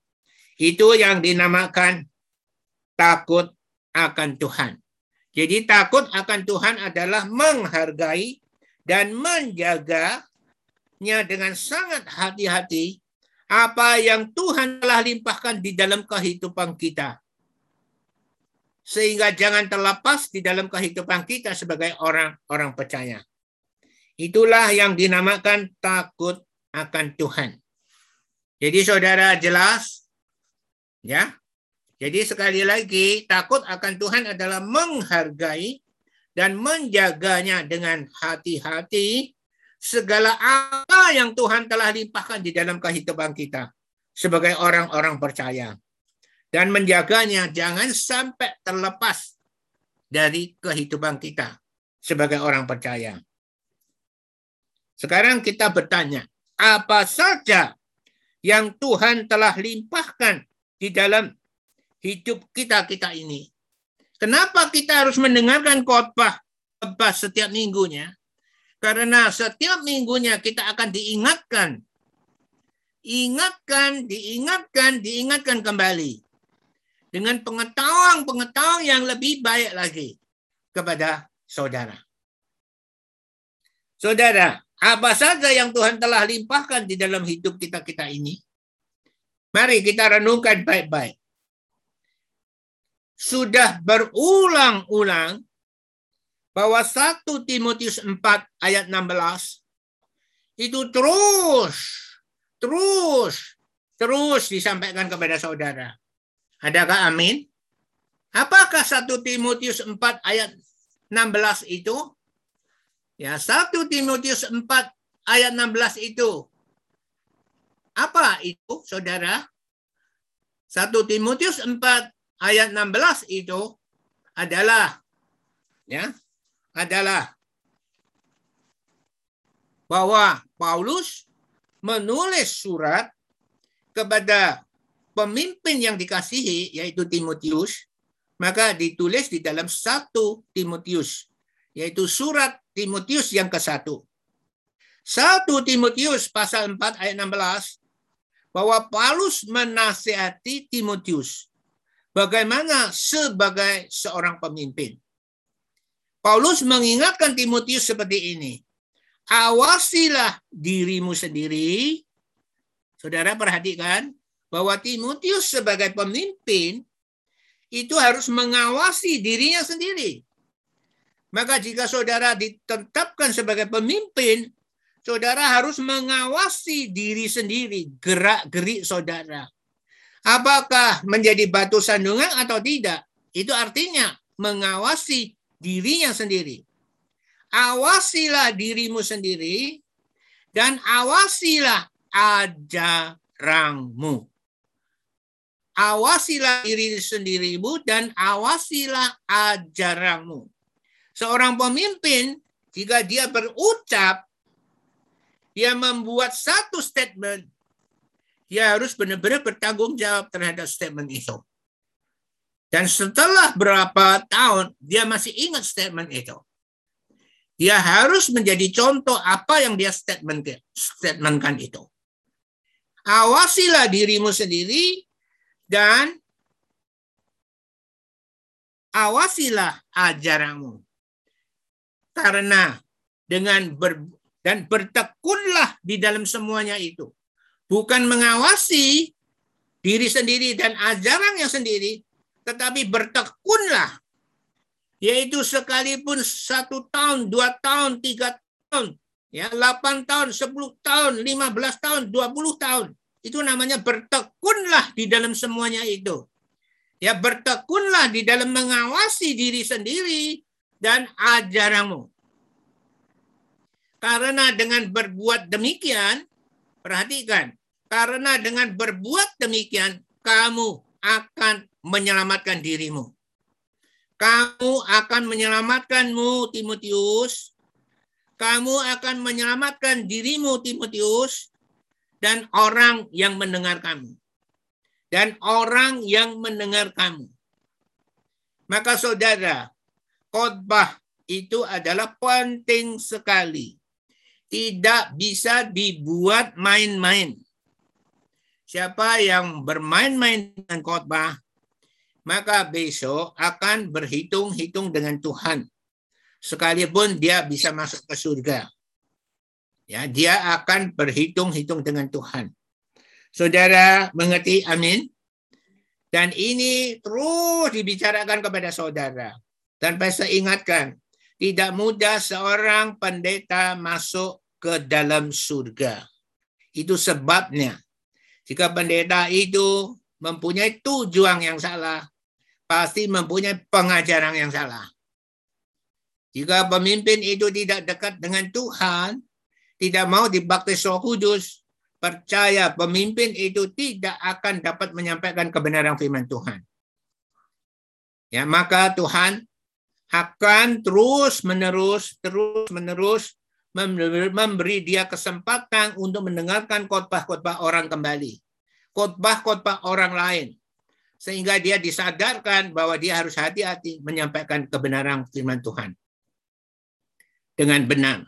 Itu yang dinamakan takut akan Tuhan. Jadi takut akan Tuhan adalah menghargai dan menjaganya dengan sangat hati-hati apa yang Tuhan telah limpahkan di dalam kehidupan kita. Sehingga jangan terlepas di dalam kehidupan kita sebagai orang-orang percaya. Itulah yang dinamakan takut akan Tuhan. Jadi saudara jelas ya jadi sekali lagi, takut akan Tuhan adalah menghargai dan menjaganya dengan hati-hati segala apa yang Tuhan telah limpahkan di dalam kehidupan kita sebagai orang-orang percaya. Dan menjaganya jangan sampai terlepas dari kehidupan kita sebagai orang percaya. Sekarang kita bertanya, apa saja yang Tuhan telah limpahkan di dalam hidup kita kita ini. Kenapa kita harus mendengarkan khotbah setiap minggunya? Karena setiap minggunya kita akan diingatkan. Ingatkan, diingatkan, diingatkan kembali. Dengan pengetahuan-pengetahuan yang lebih baik lagi kepada saudara. Saudara, apa saja yang Tuhan telah limpahkan di dalam hidup kita-kita ini? Mari kita renungkan baik-baik sudah berulang-ulang bahwa 1 Timotius 4 ayat 16 itu terus, terus, terus disampaikan kepada saudara. Adakah amin? Apakah 1 Timotius 4 ayat 16 itu? Ya, 1 Timotius 4 ayat 16 itu. Apa itu, saudara? 1 Timotius 4 ayat 16 itu adalah ya adalah bahwa Paulus menulis surat kepada pemimpin yang dikasihi yaitu Timotius maka ditulis di dalam satu Timotius yaitu surat Timotius yang ke-1. 1 Timotius pasal 4 ayat 16 bahwa Paulus menasihati Timotius Bagaimana sebagai seorang pemimpin? Paulus mengingatkan Timotius seperti ini. Awasilah dirimu sendiri. Saudara perhatikan bahwa Timotius sebagai pemimpin itu harus mengawasi dirinya sendiri. Maka jika saudara ditetapkan sebagai pemimpin, saudara harus mengawasi diri sendiri, gerak-gerik saudara. Apakah menjadi batu sandungan atau tidak? Itu artinya mengawasi dirinya sendiri. Awasilah dirimu sendiri dan awasilah ajaranmu. Awasilah diri sendirimu dan awasilah ajaranmu. Seorang pemimpin jika dia berucap dia membuat satu statement dia harus benar-benar bertanggung jawab terhadap statement itu. Dan setelah berapa tahun, dia masih ingat statement itu. Dia harus menjadi contoh apa yang dia statement statementkan itu. Awasilah dirimu sendiri dan awasilah ajaranmu. Karena dengan ber, dan bertekunlah di dalam semuanya itu bukan mengawasi diri sendiri dan ajaran yang sendiri, tetapi bertekunlah. Yaitu sekalipun satu tahun, dua tahun, tiga tahun, ya, delapan tahun, sepuluh tahun, lima belas tahun, dua puluh tahun. Itu namanya bertekunlah di dalam semuanya itu. Ya, bertekunlah di dalam mengawasi diri sendiri dan ajaranmu. Karena dengan berbuat demikian, perhatikan, karena dengan berbuat demikian, kamu akan menyelamatkan dirimu. Kamu akan menyelamatkanmu, Timotius. Kamu akan menyelamatkan dirimu, Timotius, dan orang yang mendengar kamu. dan orang yang mendengar kamu. Maka saudara, khotbah itu adalah penting sekali. Tidak bisa dibuat main-main. Siapa yang bermain-main dengan khotbah, maka besok akan berhitung-hitung dengan Tuhan. Sekalipun dia bisa masuk ke surga. Ya, dia akan berhitung-hitung dengan Tuhan. Saudara mengerti? Amin. Dan ini terus dibicarakan kepada saudara. Dan saya ingatkan, tidak mudah seorang pendeta masuk ke dalam surga. Itu sebabnya. Jika pendeta itu mempunyai tujuan yang salah, pasti mempunyai pengajaran yang salah. Jika pemimpin itu tidak dekat dengan Tuhan, tidak mau dibaptis Roh Kudus, percaya pemimpin itu tidak akan dapat menyampaikan kebenaran firman Tuhan. Ya, maka Tuhan akan terus menerus terus menerus memberi dia kesempatan untuk mendengarkan khotbah-khotbah orang kembali. Khotbah-khotbah orang lain sehingga dia disadarkan bahwa dia harus hati-hati menyampaikan kebenaran firman Tuhan dengan benar.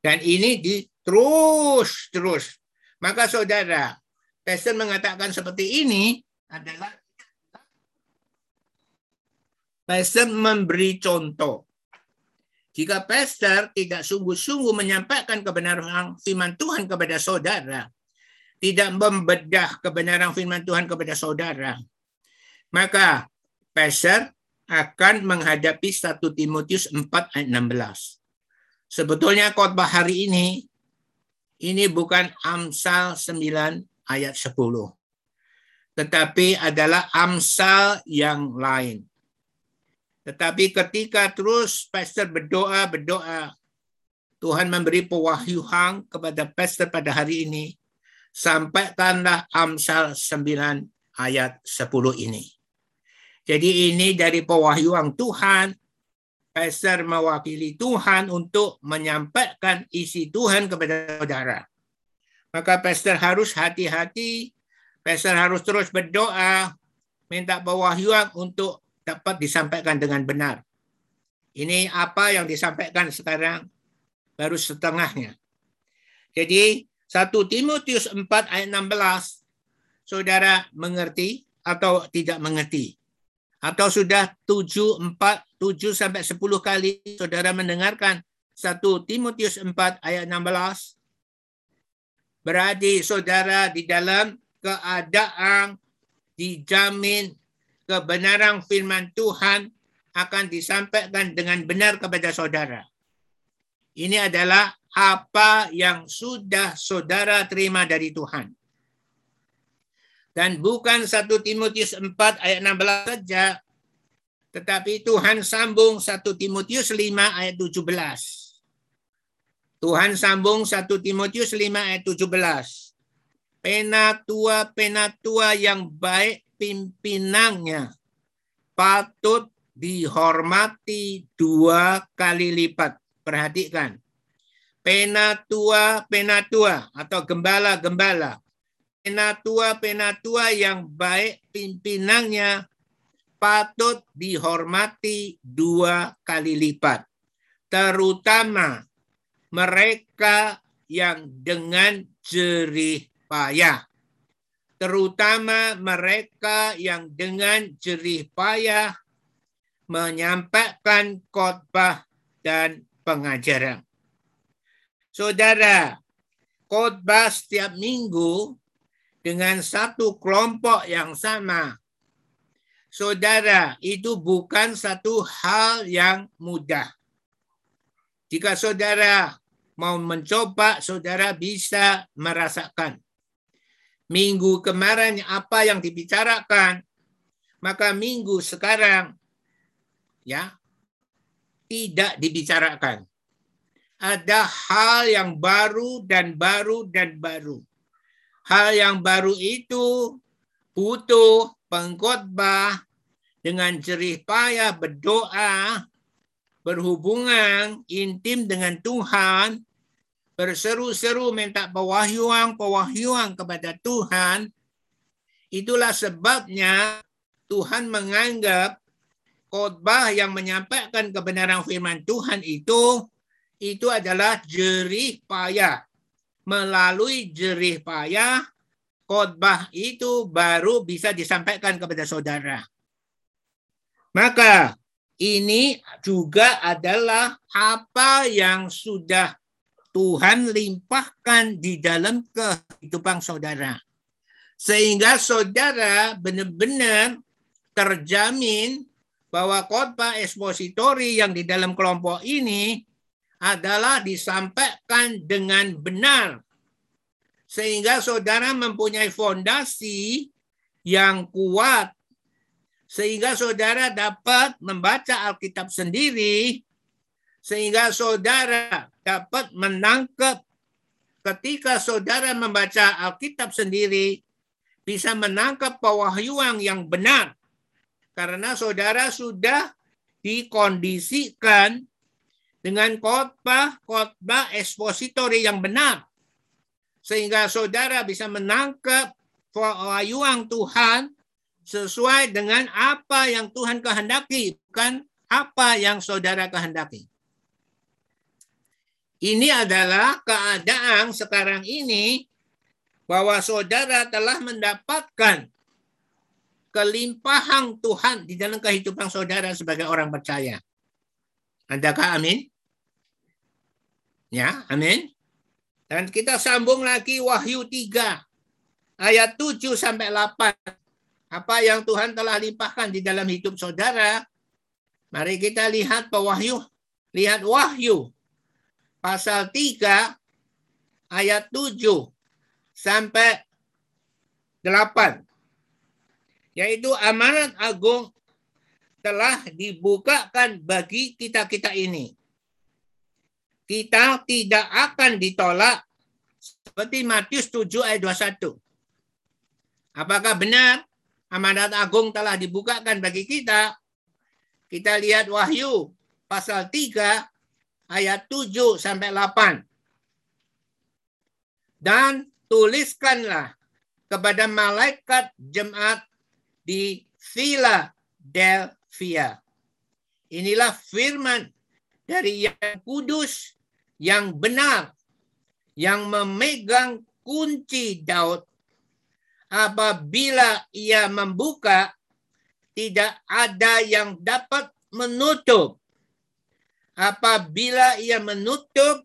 Dan ini di terus terus. Maka saudara, pastor mengatakan seperti ini adalah pastor memberi contoh. Jika pastor tidak sungguh-sungguh menyampaikan kebenaran firman Tuhan kepada saudara, tidak membedah kebenaran firman Tuhan kepada saudara, maka pastor akan menghadapi 1 Timotius 4 ayat 16. Sebetulnya khotbah hari ini ini bukan Amsal 9 ayat 10. Tetapi adalah Amsal yang lain. Tetapi ketika terus pastor berdoa, berdoa, Tuhan memberi pewahyuan kepada pastor pada hari ini, sampaikanlah Amsal 9 ayat 10 ini. Jadi ini dari pewahyuan Tuhan, pastor mewakili Tuhan untuk menyampaikan isi Tuhan kepada saudara. Maka pastor harus hati-hati, pastor harus terus berdoa, minta pewahyuan untuk dapat disampaikan dengan benar. Ini apa yang disampaikan sekarang baru setengahnya. Jadi 1 Timotius 4 ayat 16, saudara mengerti atau tidak mengerti? Atau sudah 7, 4, 7 sampai 10 kali saudara mendengarkan 1 Timotius 4 ayat 16? Berarti saudara di dalam keadaan dijamin kebenaran firman Tuhan akan disampaikan dengan benar kepada saudara. Ini adalah apa yang sudah saudara terima dari Tuhan. Dan bukan 1 Timotius 4 ayat 16 saja, tetapi Tuhan sambung 1 Timotius 5 ayat 17. Tuhan sambung 1 Timotius 5 ayat 17. Penatua-penatua yang baik pimpinannya patut dihormati dua kali lipat. Perhatikan penatua-penatua atau gembala-gembala. Penatua-penatua yang baik pimpinannya patut dihormati dua kali lipat. Terutama mereka yang dengan jerih payah. Terutama mereka yang dengan jerih payah menyampaikan khotbah dan pengajaran. Saudara, khotbah setiap minggu dengan satu kelompok yang sama. Saudara, itu bukan satu hal yang mudah. Jika saudara mau mencoba, saudara bisa merasakan. Minggu kemarin apa yang dibicarakan, maka minggu sekarang ya tidak dibicarakan ada hal yang baru dan baru dan baru. Hal yang baru itu butuh pengkhotbah dengan jerih payah berdoa, berhubungan intim dengan Tuhan, berseru-seru minta pewahyuan-pewahyuan kepada Tuhan. Itulah sebabnya Tuhan menganggap khotbah yang menyampaikan kebenaran firman Tuhan itu itu adalah jerih payah. Melalui jerih payah, khotbah itu baru bisa disampaikan kepada saudara. Maka ini juga adalah apa yang sudah Tuhan limpahkan di dalam kehidupan saudara. Sehingga saudara benar-benar terjamin bahwa khotbah ekspositori yang di dalam kelompok ini adalah disampaikan dengan benar. Sehingga saudara mempunyai fondasi yang kuat. Sehingga saudara dapat membaca Alkitab sendiri. Sehingga saudara dapat menangkap ketika saudara membaca Alkitab sendiri bisa menangkap pewahyuan yang benar karena saudara sudah dikondisikan dengan khotbah-khotbah ekspositori yang benar sehingga saudara bisa menangkap pewahyuan Tuhan sesuai dengan apa yang Tuhan kehendaki bukan apa yang saudara kehendaki. Ini adalah keadaan sekarang ini bahwa saudara telah mendapatkan kelimpahan Tuhan di dalam kehidupan saudara sebagai orang percaya. Adakah amin? Ya, amin. Dan kita sambung lagi Wahyu 3 ayat 7 sampai 8. Apa yang Tuhan telah limpahkan di dalam hidup saudara. Mari kita lihat pewahyu, lihat Wahyu pasal 3 ayat 7 sampai 8. Yaitu amanat agung telah dibukakan bagi kita-kita ini. Kita tidak akan ditolak seperti Matius 7 ayat 21. Apakah benar amanat agung telah dibukakan bagi kita? Kita lihat Wahyu pasal 3 ayat 7 sampai 8. Dan tuliskanlah kepada malaikat jemaat di Philadelphia. Inilah firman dari yang kudus, yang benar, yang memegang kunci Daud. Apabila ia membuka, tidak ada yang dapat menutup apabila ia menutup,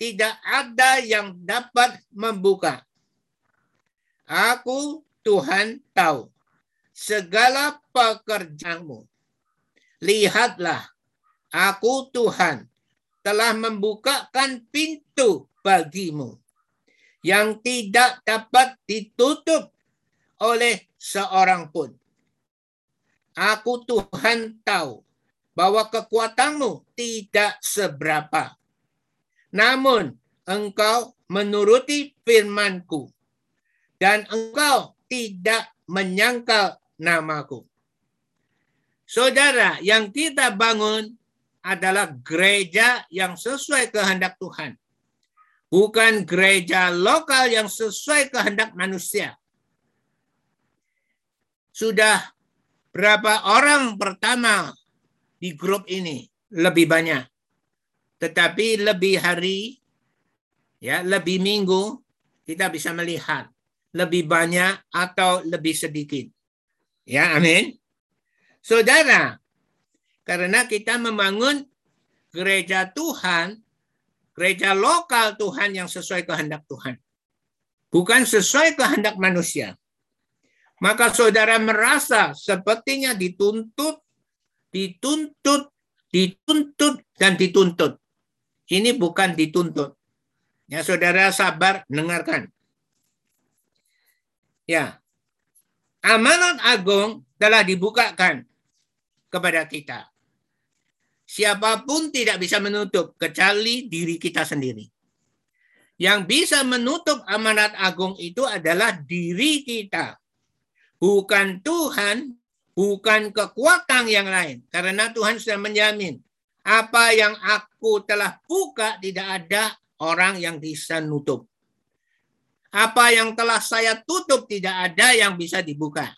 tidak ada yang dapat membuka. Aku Tuhan tahu segala pekerjaanmu. Lihatlah, aku Tuhan telah membukakan pintu bagimu yang tidak dapat ditutup oleh seorang pun. Aku Tuhan tahu bahwa kekuatanmu tidak seberapa. Namun engkau menuruti firmanku dan engkau tidak menyangkal namaku. Saudara, yang kita bangun adalah gereja yang sesuai kehendak Tuhan. Bukan gereja lokal yang sesuai kehendak manusia. Sudah berapa orang pertama di grup ini lebih banyak. Tetapi lebih hari, ya lebih minggu, kita bisa melihat lebih banyak atau lebih sedikit. Ya, amin. Saudara, karena kita membangun gereja Tuhan, gereja lokal Tuhan yang sesuai kehendak Tuhan. Bukan sesuai kehendak manusia. Maka saudara merasa sepertinya dituntut dituntut, dituntut, dan dituntut. Ini bukan dituntut. Ya, saudara sabar dengarkan. Ya, amanat agung telah dibukakan kepada kita. Siapa pun tidak bisa menutup kecuali diri kita sendiri. Yang bisa menutup amanat agung itu adalah diri kita. Bukan Tuhan, bukan kekuatan yang lain. Karena Tuhan sudah menjamin apa yang aku telah buka tidak ada orang yang bisa nutup. Apa yang telah saya tutup tidak ada yang bisa dibuka.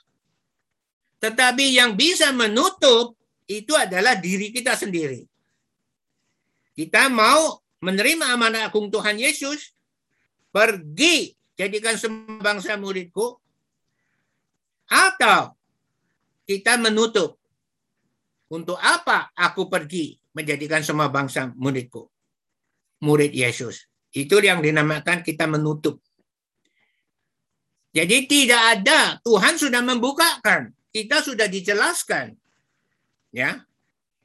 Tetapi yang bisa menutup itu adalah diri kita sendiri. Kita mau menerima amanah agung Tuhan Yesus, pergi jadikan semua bangsa muridku, atau kita menutup. Untuk apa aku pergi menjadikan semua bangsa muridku? Murid Yesus. Itu yang dinamakan kita menutup. Jadi tidak ada, Tuhan sudah membukakan, kita sudah dijelaskan. Ya.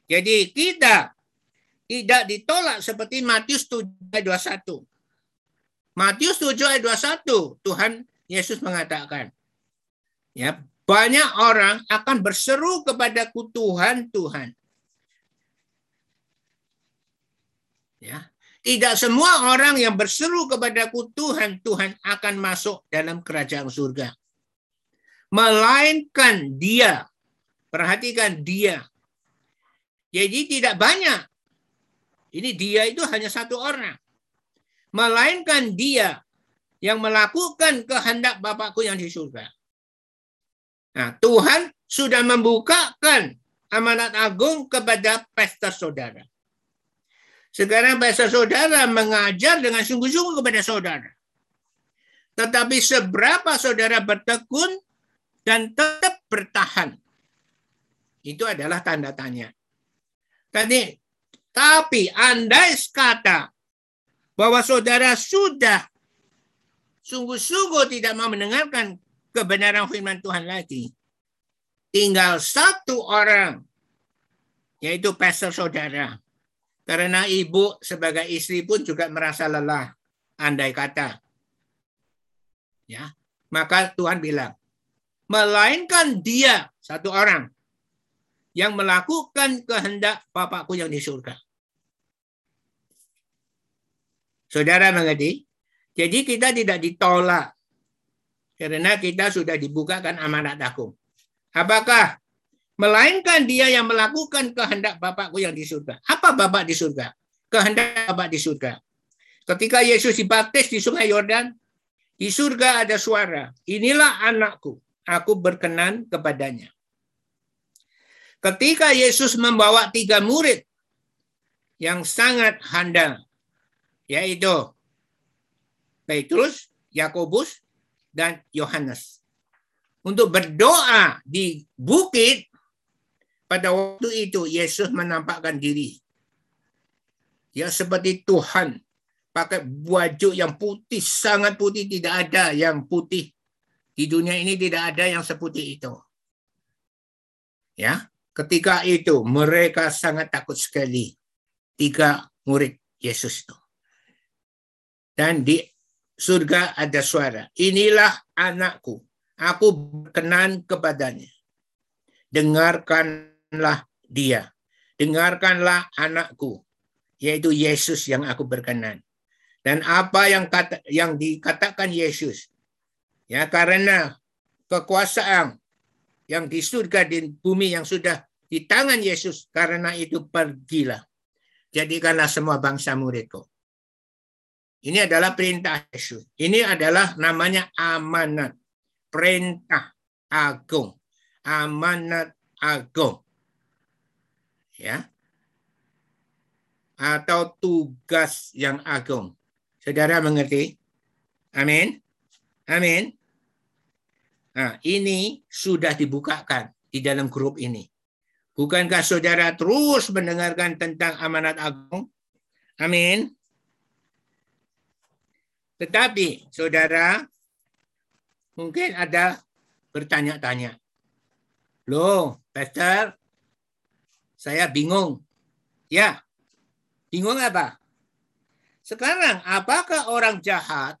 Jadi kita tidak ditolak seperti Matius 7 ayat 21. Matius 7 ayat 21 Tuhan Yesus mengatakan, ya, banyak orang akan berseru kepadaku Tuhan, Tuhan. Ya. Tidak semua orang yang berseru kepadaku Tuhan, Tuhan akan masuk dalam kerajaan surga. Melainkan dia. Perhatikan dia. Jadi tidak banyak. Ini dia itu hanya satu orang. Melainkan dia yang melakukan kehendak Bapakku yang di surga. Nah, Tuhan sudah membukakan amanat agung kepada pesta saudara. Sekarang pesta saudara mengajar dengan sungguh-sungguh kepada saudara. Tetapi seberapa saudara bertekun dan tetap bertahan. Itu adalah tanda tanya. Tadi, tapi andai kata bahwa saudara sudah sungguh-sungguh tidak mau mendengarkan kebenaran firman Tuhan lagi. Tinggal satu orang, yaitu pastor saudara. Karena ibu sebagai istri pun juga merasa lelah, andai kata. Ya, maka Tuhan bilang, melainkan dia satu orang yang melakukan kehendak Bapakku yang di surga. Saudara mengerti? Jadi kita tidak ditolak karena kita sudah dibukakan amanat agung. Apakah melainkan dia yang melakukan kehendak Bapakku yang di surga. Apa Bapak di surga? Kehendak Bapak di surga. Ketika Yesus dibaptis di Sungai Yordan, di surga ada suara, inilah anakku, aku berkenan kepadanya. Ketika Yesus membawa tiga murid yang sangat handal, yaitu Petrus, Yakobus, dan Yohanes. Untuk berdoa di bukit, pada waktu itu Yesus menampakkan diri. Ya seperti Tuhan pakai baju yang putih, sangat putih, tidak ada yang putih. Di dunia ini tidak ada yang seputih itu. Ya, ketika itu mereka sangat takut sekali. Tiga murid Yesus itu. Dan di surga ada suara. Inilah anakku. Aku berkenan kepadanya. Dengarkanlah dia. Dengarkanlah anakku. Yaitu Yesus yang aku berkenan. Dan apa yang kata, yang dikatakan Yesus. Ya karena kekuasaan yang di surga di bumi yang sudah di tangan Yesus. Karena itu pergilah. Jadikanlah semua bangsa muridku. Ini adalah perintah Yesus. Ini adalah namanya amanat. Perintah agung. Amanat agung. Ya. Atau tugas yang agung. Saudara mengerti? Amin. Amin. Nah, ini sudah dibukakan di dalam grup ini. Bukankah saudara terus mendengarkan tentang amanat agung? Amin. Tetapi saudara mungkin ada bertanya-tanya. Loh, Pastor, saya bingung. Ya, bingung apa? Sekarang, apakah orang jahat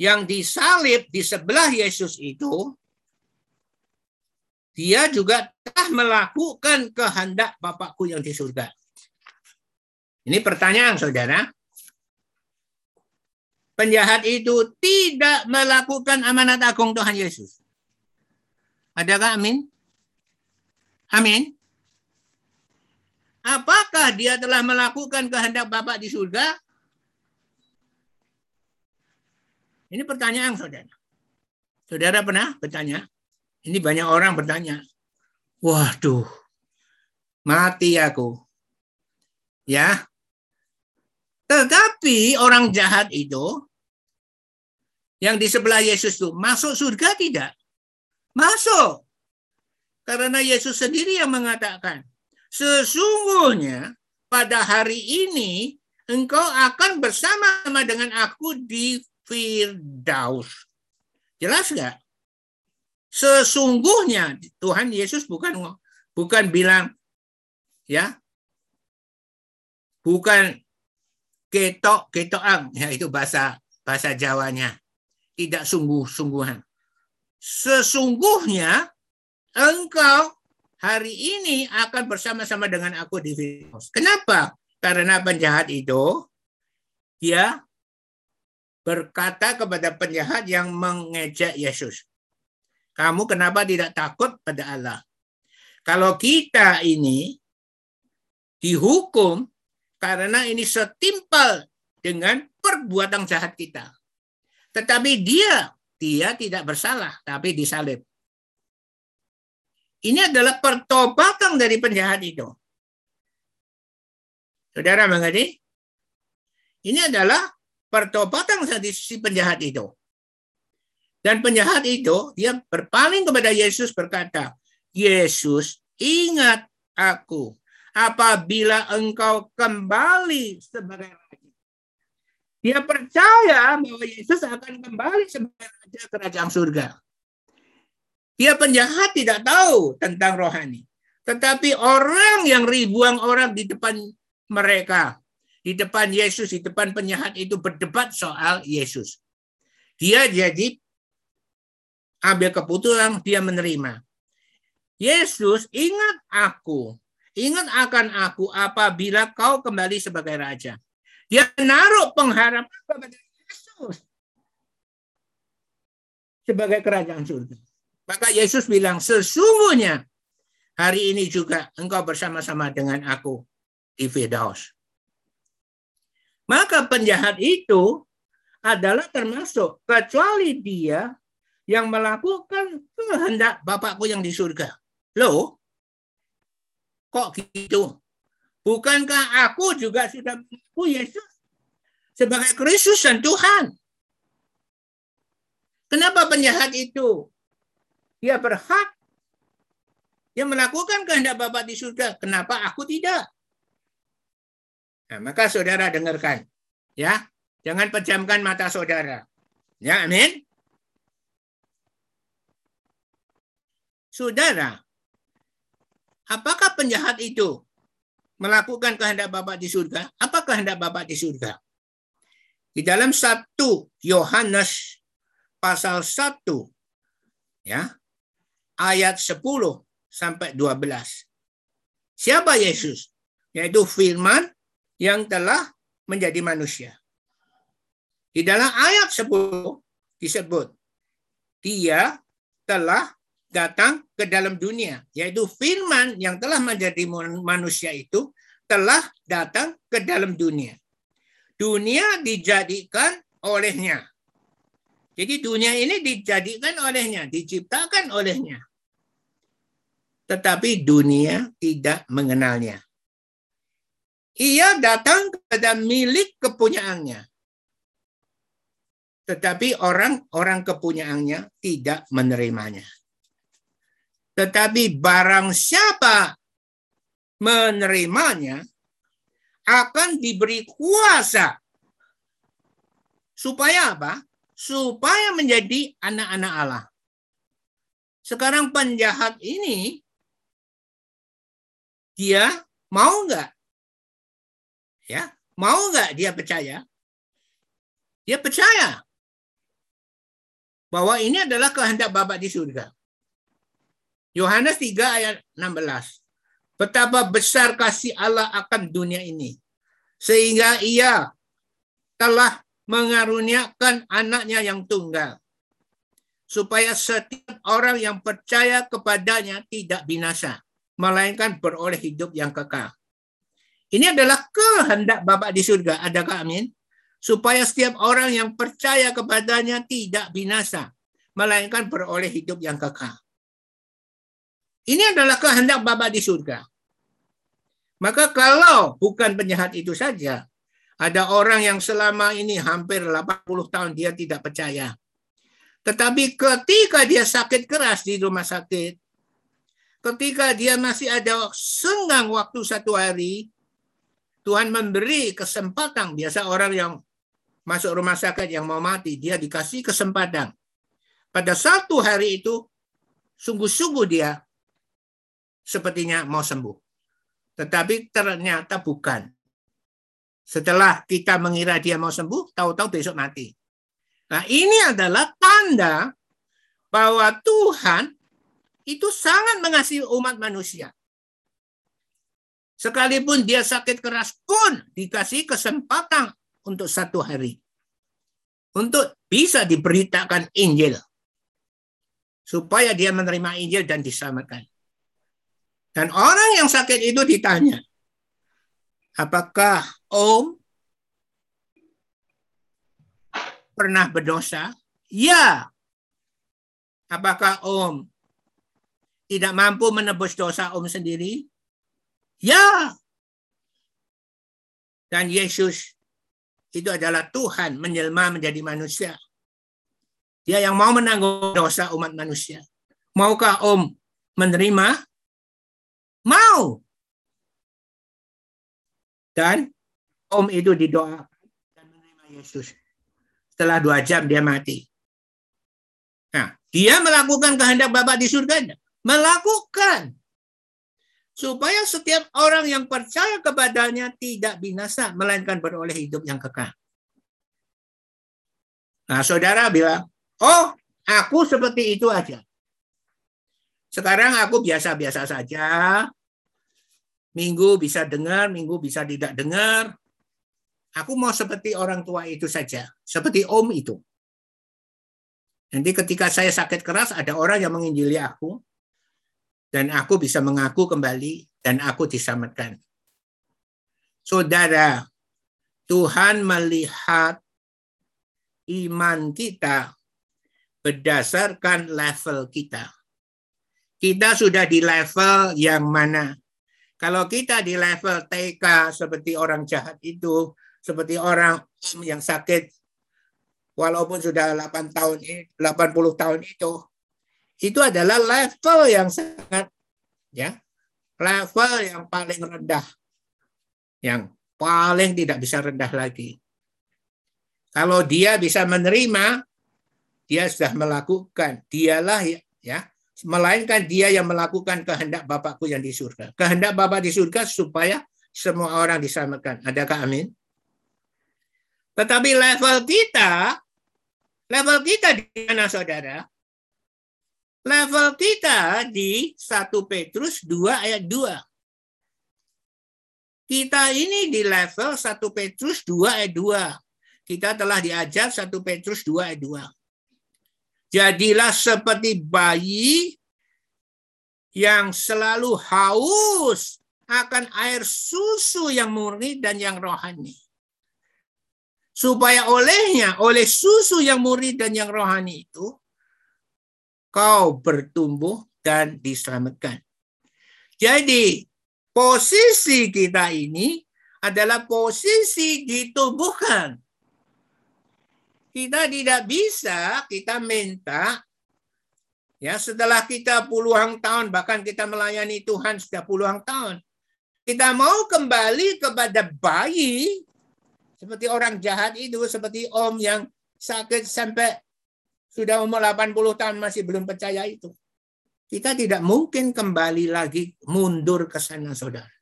yang disalib di sebelah Yesus itu, dia juga telah melakukan kehendak Bapakku yang di surga? Ini pertanyaan, saudara penjahat itu tidak melakukan amanat agung Tuhan Yesus. Adakah amin? Amin. Apakah dia telah melakukan kehendak Bapak di surga? Ini pertanyaan saudara. Saudara pernah bertanya? Ini banyak orang bertanya. Waduh, mati aku. Ya. Tetapi orang jahat itu yang di sebelah Yesus itu masuk surga tidak? Masuk. Karena Yesus sendiri yang mengatakan, sesungguhnya pada hari ini engkau akan bersama-sama dengan aku di Firdaus. Jelas nggak? Sesungguhnya Tuhan Yesus bukan bukan bilang ya bukan ketok ketoang ya itu bahasa bahasa Jawanya tidak sungguh-sungguhan sesungguhnya engkau hari ini akan bersama-sama dengan aku di Firdaus. Kenapa? Karena penjahat itu dia berkata kepada penjahat yang mengejek Yesus. Kamu kenapa tidak takut pada Allah? Kalau kita ini dihukum karena ini setimpal dengan perbuatan jahat kita. Tetapi dia, dia tidak bersalah, tapi disalib. Ini adalah pertobatan dari penjahat itu. Saudara mengerti? Ini adalah pertobatan dari si penjahat itu. Dan penjahat itu dia berpaling kepada Yesus berkata, Yesus ingat aku apabila engkau kembali sebagai raja. Dia percaya bahwa Yesus akan kembali sebagai raja kerajaan surga. Dia penjahat tidak tahu tentang rohani. Tetapi orang yang ribuan orang di depan mereka, di depan Yesus, di depan penjahat itu berdebat soal Yesus. Dia jadi ambil keputusan, dia menerima. Yesus, ingat aku. Ingat akan aku apabila kau kembali sebagai raja. Dia menaruh pengharapan kepada Yesus sebagai kerajaan surga. Maka Yesus bilang, sesungguhnya hari ini juga engkau bersama-sama dengan aku di Firdaus. Maka penjahat itu adalah termasuk kecuali dia yang melakukan kehendak Bapakku yang di surga. Loh, kok gitu? Bukankah aku juga sudah mengaku Yesus sebagai Kristus dan Tuhan? Kenapa penjahat itu dia berhak. Dia melakukan kehendak Bapak di surga. Kenapa aku tidak? Nah, maka saudara dengarkan. Ya, jangan pejamkan mata saudara. Ya, amin. Saudara, apakah penjahat itu melakukan kehendak Bapak di surga? Apa kehendak Bapak di surga? Di dalam satu Yohanes pasal 1 ya ayat 10 sampai 12. Siapa Yesus? Yaitu firman yang telah menjadi manusia. Di dalam ayat 10 disebut, dia telah datang ke dalam dunia. Yaitu firman yang telah menjadi manusia itu telah datang ke dalam dunia. Dunia dijadikan olehnya. Jadi dunia ini dijadikan olehnya, diciptakan olehnya. Tetapi dunia tidak mengenalnya. Ia datang kepada milik kepunyaannya. Tetapi orang-orang kepunyaannya tidak menerimanya. Tetapi barang siapa menerimanya akan diberi kuasa. Supaya apa? supaya menjadi anak-anak Allah. Sekarang penjahat ini dia mau nggak? Ya, mau nggak dia percaya? Dia percaya bahwa ini adalah kehendak Bapa di surga. Yohanes 3 ayat 16. Betapa besar kasih Allah akan dunia ini. Sehingga ia telah mengaruniakan anaknya yang tunggal supaya setiap orang yang percaya kepadanya tidak binasa melainkan beroleh hidup yang kekal. Ini adalah kehendak Bapak di surga. Adakah amin? supaya setiap orang yang percaya kepadanya tidak binasa, melainkan beroleh hidup yang kekal. Ini adalah kehendak Bapa di surga. Maka kalau bukan penjahat itu saja, ada orang yang selama ini hampir 80 tahun dia tidak percaya. Tetapi ketika dia sakit keras di rumah sakit, ketika dia masih ada senggang waktu satu hari, Tuhan memberi kesempatan. Biasa orang yang masuk rumah sakit yang mau mati, dia dikasih kesempatan. Pada satu hari itu, sungguh-sungguh dia sepertinya mau sembuh. Tetapi ternyata bukan. Setelah kita mengira dia mau sembuh, tahu-tahu besok mati. Nah ini adalah tanda bahwa Tuhan itu sangat mengasihi umat manusia. Sekalipun dia sakit keras pun dikasih kesempatan untuk satu hari. Untuk bisa diberitakan Injil. Supaya dia menerima Injil dan diselamatkan. Dan orang yang sakit itu ditanya, apakah Om pernah berdosa? Ya. Apakah Om tidak mampu menebus dosa Om sendiri? Ya. Dan Yesus itu adalah Tuhan menjelma menjadi manusia. Dia yang mau menanggung dosa umat manusia. Maukah Om menerima? Mau. Dan om itu didoakan dan menerima Yesus. Setelah dua jam dia mati. Nah, dia melakukan kehendak Bapak di surga. Melakukan. Supaya setiap orang yang percaya kepadanya tidak binasa, melainkan beroleh hidup yang kekal. Nah, saudara bilang, oh, aku seperti itu aja. Sekarang aku biasa-biasa saja. Minggu bisa dengar, minggu bisa tidak dengar. Aku mau seperti orang tua itu saja, seperti om itu. Nanti ketika saya sakit keras, ada orang yang menginjili aku, dan aku bisa mengaku kembali, dan aku diselamatkan. Saudara, Tuhan melihat iman kita berdasarkan level kita kita sudah di level yang mana. Kalau kita di level TK seperti orang jahat itu, seperti orang yang sakit walaupun sudah 8 tahun 80 tahun itu itu adalah level yang sangat ya level yang paling rendah yang paling tidak bisa rendah lagi kalau dia bisa menerima dia sudah melakukan dialah ya, ya melainkan dia yang melakukan kehendak Bapakku yang di surga. Kehendak Bapak di surga supaya semua orang diselamatkan. Adakah amin? Tetapi level kita, level kita di mana saudara? Level kita di 1 Petrus 2 ayat 2. Kita ini di level 1 Petrus 2 ayat 2. Kita telah diajar 1 Petrus 2 ayat 2. Jadilah seperti bayi yang selalu haus akan air susu yang murni dan yang rohani. Supaya olehnya, oleh susu yang murni dan yang rohani itu, kau bertumbuh dan diselamatkan. Jadi, posisi kita ini adalah posisi ditumbuhkan kita tidak bisa kita minta ya setelah kita puluhan tahun bahkan kita melayani Tuhan sudah puluhan tahun kita mau kembali kepada bayi seperti orang jahat itu seperti om yang sakit sampai sudah umur 80 tahun masih belum percaya itu kita tidak mungkin kembali lagi mundur ke sana saudara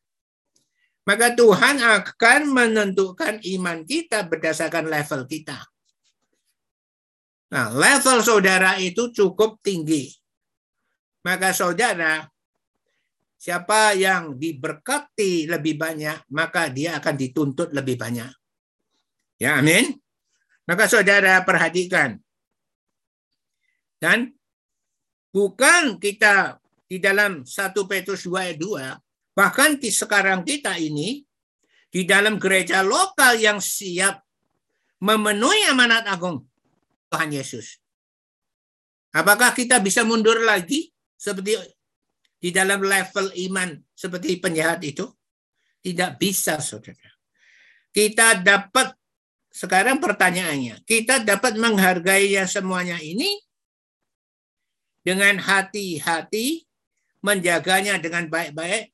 maka Tuhan akan menentukan iman kita berdasarkan level kita Nah, level saudara itu cukup tinggi. Maka saudara, siapa yang diberkati lebih banyak, maka dia akan dituntut lebih banyak. Ya, amin. Maka saudara perhatikan. Dan bukan kita di dalam 1 Petrus 2 ayat 2, bahkan di sekarang kita ini, di dalam gereja lokal yang siap memenuhi amanat agung Tuhan Yesus. Apakah kita bisa mundur lagi seperti di dalam level iman seperti penjahat itu? Tidak bisa, saudara. Kita dapat, sekarang pertanyaannya, kita dapat menghargai yang semuanya ini dengan hati-hati, menjaganya dengan baik-baik,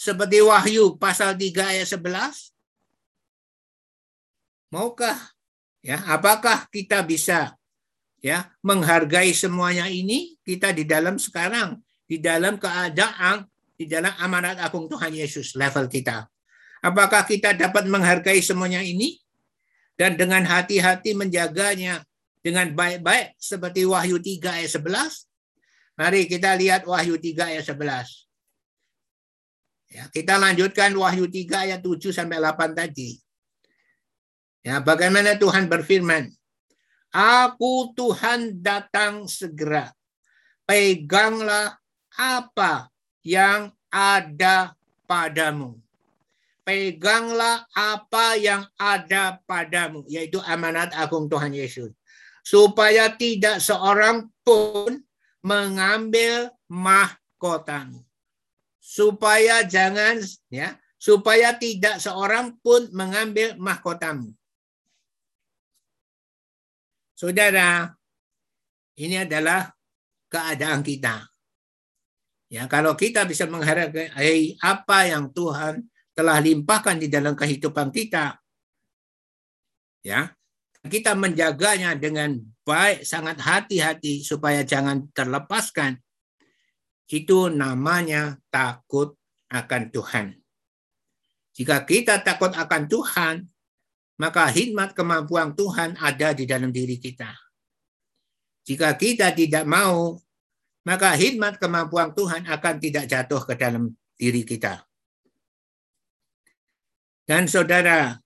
seperti Wahyu pasal 3 ayat 11? Maukah ya, apakah kita bisa ya menghargai semuanya ini? Kita di dalam sekarang di dalam keadaan di dalam amanat agung Tuhan Yesus level kita. Apakah kita dapat menghargai semuanya ini? Dan dengan hati-hati menjaganya dengan baik-baik seperti Wahyu 3 ayat 11 mari kita lihat Wahyu 3 ayat 11 Ya, kita lanjutkan Wahyu 3 ayat 7 sampai 8 tadi. Ya, bagaimana Tuhan berfirman? Aku Tuhan datang segera. Peganglah apa yang ada padamu. Peganglah apa yang ada padamu, yaitu amanat agung Tuhan Yesus. Supaya tidak seorang pun mengambil mahkotamu. Supaya jangan ya, supaya tidak seorang pun mengambil mahkotamu. Saudara, ini adalah keadaan kita. Ya, kalau kita bisa menghargai apa yang Tuhan telah limpahkan di dalam kehidupan kita, ya, kita menjaganya dengan baik, sangat hati-hati supaya jangan terlepaskan. Itu namanya takut akan Tuhan. Jika kita takut akan Tuhan, maka hikmat kemampuan Tuhan ada di dalam diri kita. Jika kita tidak mau, maka hikmat kemampuan Tuhan akan tidak jatuh ke dalam diri kita. Dan saudara,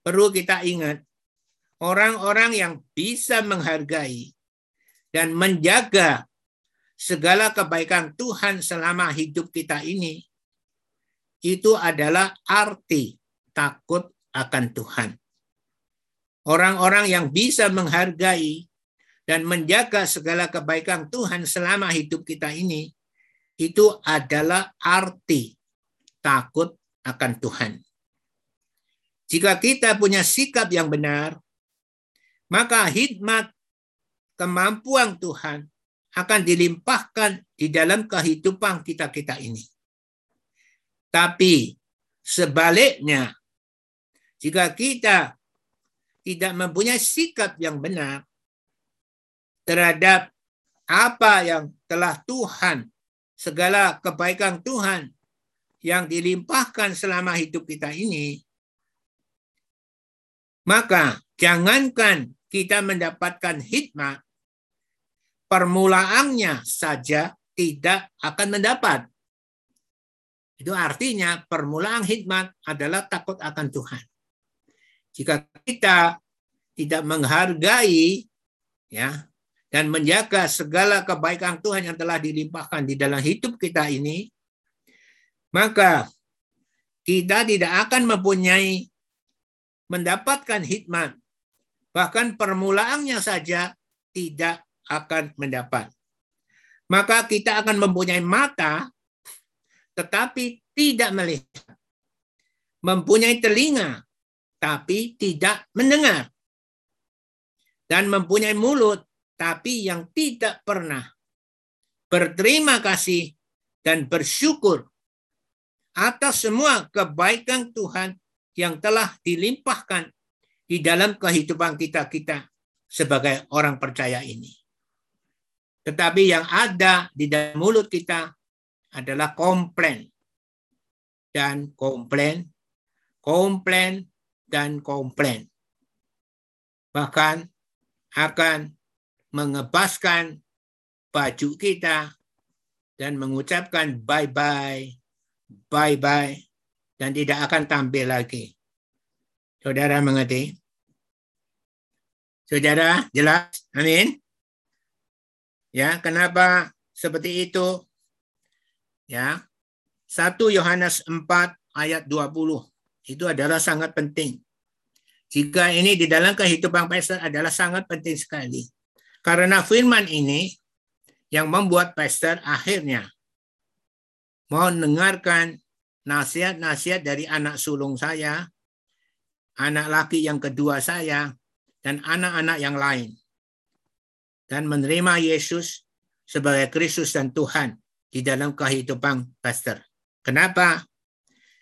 perlu kita ingat, orang-orang yang bisa menghargai dan menjaga segala kebaikan Tuhan selama hidup kita ini, itu adalah arti takut akan Tuhan. Orang-orang yang bisa menghargai dan menjaga segala kebaikan Tuhan selama hidup kita ini, itu adalah arti takut akan Tuhan. Jika kita punya sikap yang benar, maka hikmat kemampuan Tuhan akan dilimpahkan di dalam kehidupan kita-kita ini. Tapi sebaliknya, jika kita tidak mempunyai sikap yang benar terhadap apa yang telah Tuhan, segala kebaikan Tuhan yang dilimpahkan selama hidup kita ini, maka jangankan kita mendapatkan hikmat, permulaannya saja tidak akan mendapat. Itu artinya permulaan hikmat adalah takut akan Tuhan. Jika kita tidak menghargai ya dan menjaga segala kebaikan Tuhan yang telah dilimpahkan di dalam hidup kita ini, maka kita tidak akan mempunyai mendapatkan hikmat. Bahkan permulaannya saja tidak akan mendapat. Maka kita akan mempunyai mata tetapi tidak melihat. Mempunyai telinga tapi tidak mendengar. Dan mempunyai mulut, tapi yang tidak pernah berterima kasih dan bersyukur atas semua kebaikan Tuhan yang telah dilimpahkan di dalam kehidupan kita-kita sebagai orang percaya ini. Tetapi yang ada di dalam mulut kita adalah komplain. Dan komplain, komplain, dan komplain. Bahkan akan mengebaskan baju kita dan mengucapkan bye-bye, bye-bye, dan tidak akan tampil lagi. Saudara mengerti? Saudara, jelas? Amin? Ya, kenapa seperti itu? Ya. 1 Yohanes 4 ayat 20 itu adalah sangat penting. Jika ini di dalam kehidupan pastor adalah sangat penting sekali. Karena firman ini yang membuat pastor akhirnya mau mendengarkan nasihat-nasihat dari anak sulung saya, anak laki yang kedua saya, dan anak-anak yang lain. Dan menerima Yesus sebagai Kristus dan Tuhan di dalam kehidupan pastor. Kenapa?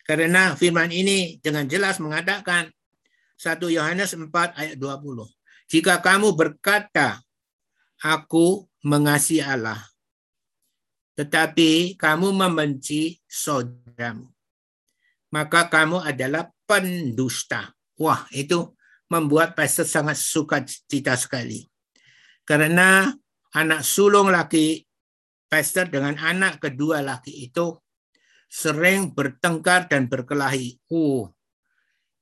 Karena firman ini dengan jelas mengatakan 1 Yohanes 4 ayat 20. Jika kamu berkata, aku mengasihi Allah, tetapi kamu membenci saudaramu, maka kamu adalah pendusta. Wah, itu membuat pastor sangat suka cita sekali. Karena anak sulung laki pastor dengan anak kedua laki itu sering bertengkar dan berkelahi. Uh,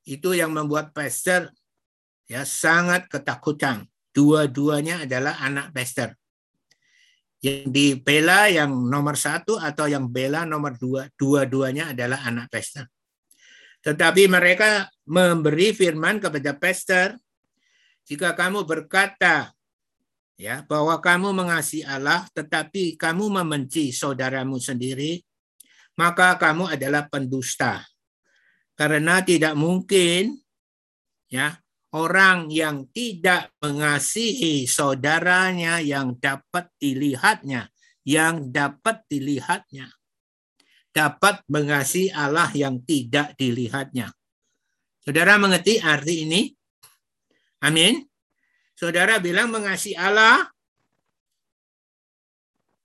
itu yang membuat pastor ya sangat ketakutan. Dua-duanya adalah anak pastor. Yang dibela yang nomor satu atau yang bela nomor dua, dua-duanya adalah anak pastor. Tetapi mereka memberi firman kepada pastor, jika kamu berkata ya bahwa kamu mengasihi Allah, tetapi kamu membenci saudaramu sendiri, maka kamu adalah pendusta. Karena tidak mungkin ya orang yang tidak mengasihi saudaranya yang dapat dilihatnya, yang dapat dilihatnya dapat mengasihi Allah yang tidak dilihatnya. Saudara mengerti arti ini? Amin. Saudara bilang mengasihi Allah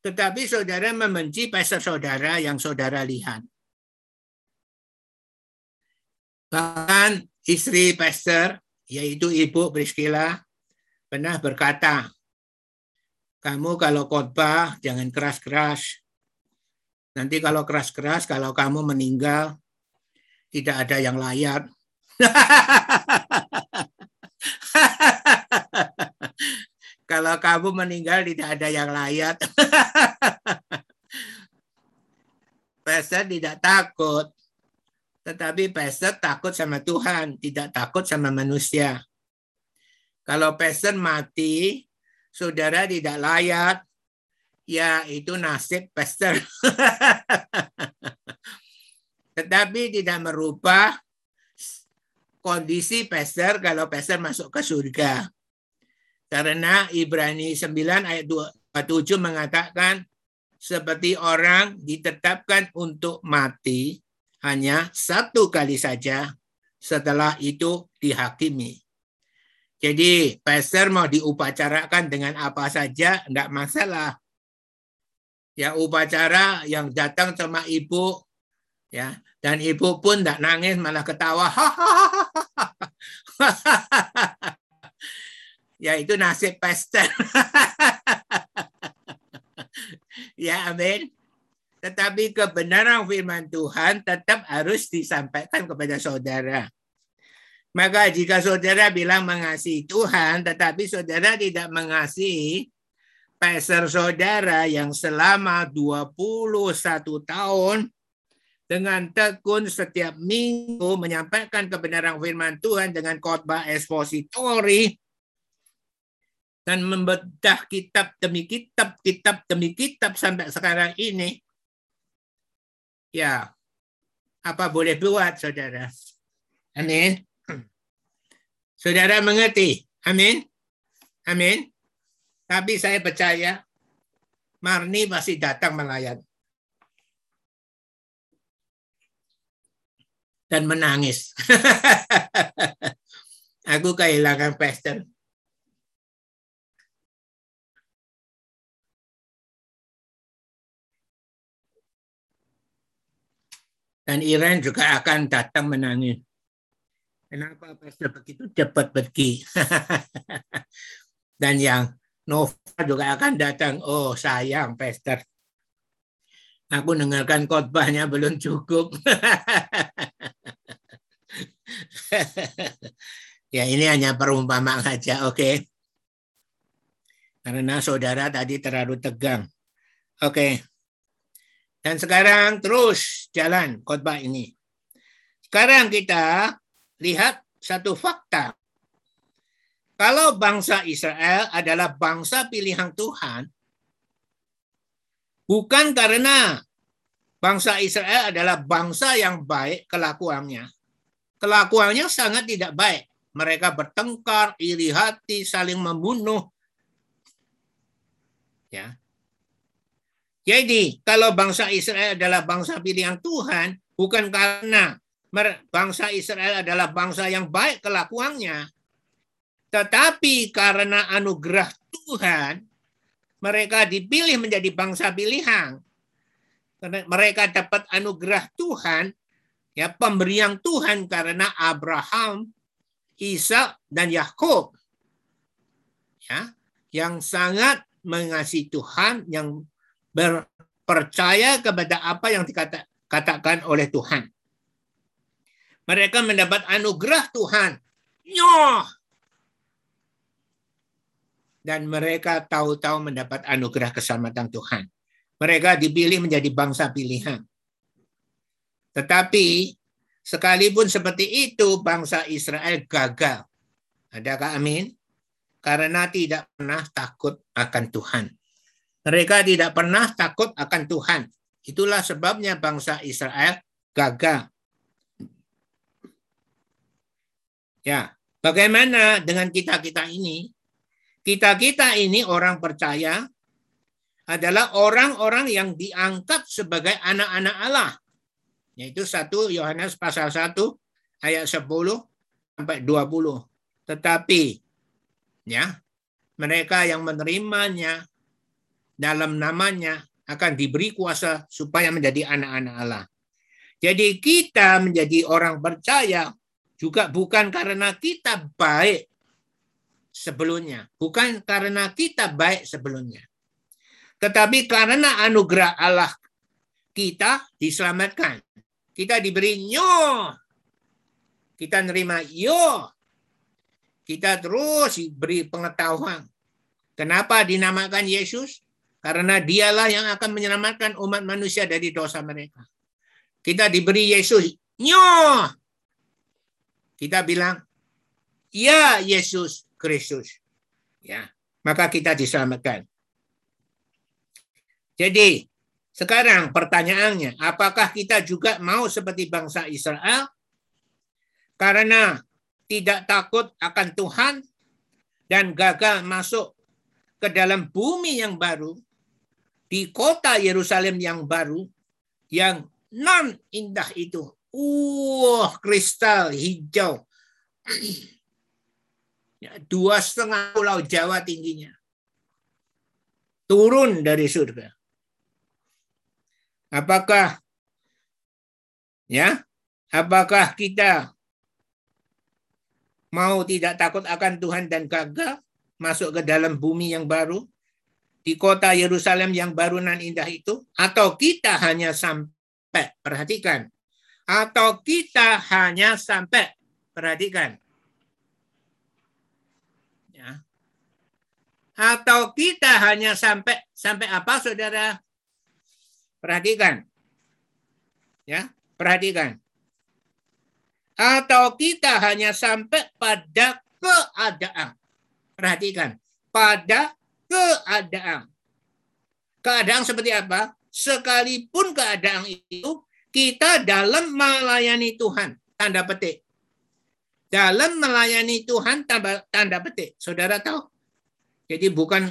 tetapi saudara membenci pastor saudara yang saudara lihat. Bahkan istri pastor, yaitu Ibu Priscilla, pernah berkata, kamu kalau khotbah jangan keras-keras. Nanti kalau keras-keras, kalau kamu meninggal, tidak ada yang layak. Kalau kamu meninggal tidak ada yang layak. Pastor tidak takut. Tetapi pastor takut sama Tuhan, tidak takut sama manusia. Kalau pastor mati, saudara tidak layak, ya itu nasib pastor. Tetapi tidak merubah kondisi pastor kalau pastor masuk ke surga. Karena Ibrani 9 ayat 27 mengatakan seperti orang ditetapkan untuk mati hanya satu kali saja setelah itu dihakimi. Jadi pastor mau diupacarakan dengan apa saja enggak masalah. Ya upacara yang datang sama ibu ya dan ibu pun enggak nangis malah ketawa. ya itu nasib pastor. ya amin. Tetapi kebenaran firman Tuhan tetap harus disampaikan kepada saudara. Maka jika saudara bilang mengasihi Tuhan, tetapi saudara tidak mengasihi pastor saudara yang selama 21 tahun dengan tekun setiap minggu menyampaikan kebenaran firman Tuhan dengan khotbah ekspositori, dan membedah kitab demi kitab, kitab demi kitab sampai sekarang ini, ya apa boleh buat saudara? Amin. Saudara mengerti? Amin. Amin. Tapi saya percaya Marni masih datang melayat. Dan menangis. Aku kehilangan pastor. Dan Iran juga akan datang menangis. Kenapa pastor begitu cepat pergi? Dan yang Nova juga akan datang. Oh sayang pastor. Aku dengarkan khotbahnya belum cukup. ya ini hanya perumpamaan saja, oke? Okay? Karena saudara tadi terlalu tegang. Oke. Okay. Dan sekarang terus jalan khotbah ini. Sekarang kita lihat satu fakta. Kalau bangsa Israel adalah bangsa pilihan Tuhan, bukan karena bangsa Israel adalah bangsa yang baik kelakuannya. Kelakuannya sangat tidak baik. Mereka bertengkar, iri hati, saling membunuh. Ya. Jadi, kalau bangsa Israel adalah bangsa pilihan Tuhan, bukan karena bangsa Israel adalah bangsa yang baik kelakuannya, tetapi karena anugerah Tuhan, mereka dipilih menjadi bangsa pilihan. Mereka dapat anugerah Tuhan, ya pemberian Tuhan karena Abraham, Isa dan Yakub. Ya, yang sangat mengasihi Tuhan, yang berpercaya kepada apa yang dikatakan oleh Tuhan. Mereka mendapat anugerah Tuhan. Nyoh, dan mereka tahu-tahu mendapat anugerah keselamatan Tuhan. Mereka dipilih menjadi bangsa pilihan. Tetapi sekalipun seperti itu bangsa Israel gagal. Adakah amin? Karena tidak pernah takut akan Tuhan. Mereka tidak pernah takut akan Tuhan. Itulah sebabnya bangsa Israel gagal. Ya, bagaimana dengan kita-kita ini? Kita-kita ini orang percaya adalah orang-orang yang diangkat sebagai anak-anak Allah. Yaitu satu Yohanes pasal 1 ayat 10 sampai 20. Tetapi ya, mereka yang menerimanya dalam namanya akan diberi kuasa supaya menjadi anak-anak Allah. Jadi kita menjadi orang percaya juga bukan karena kita baik sebelumnya. Bukan karena kita baik sebelumnya. Tetapi karena anugerah Allah kita diselamatkan. Kita diberi nyo. Kita nerima yo. Kita terus diberi pengetahuan. Kenapa dinamakan Yesus? Karena dialah yang akan menyelamatkan umat manusia dari dosa mereka. Kita diberi Yesus. Nyo. Kita bilang, ya Yesus, Kristus. Ya, maka kita diselamatkan. Jadi, sekarang pertanyaannya, apakah kita juga mau seperti bangsa Israel? Karena tidak takut akan Tuhan dan gagal masuk ke dalam bumi yang baru, di kota Yerusalem yang baru, yang non indah itu. Uh, kristal hijau. Ya, dua setengah pulau Jawa tingginya. Turun dari surga. Apakah ya? Apakah kita mau tidak takut akan Tuhan dan gagal masuk ke dalam bumi yang baru di kota Yerusalem yang baru dan indah itu atau kita hanya sampai perhatikan atau kita hanya sampai perhatikan atau kita hanya sampai sampai apa saudara? Perhatikan. Ya, perhatikan. Atau kita hanya sampai pada keadaan. Perhatikan, pada keadaan. Keadaan seperti apa? Sekalipun keadaan itu kita dalam melayani Tuhan, tanda petik. Dalam melayani Tuhan tanda, petik. Saudara tahu? Jadi bukan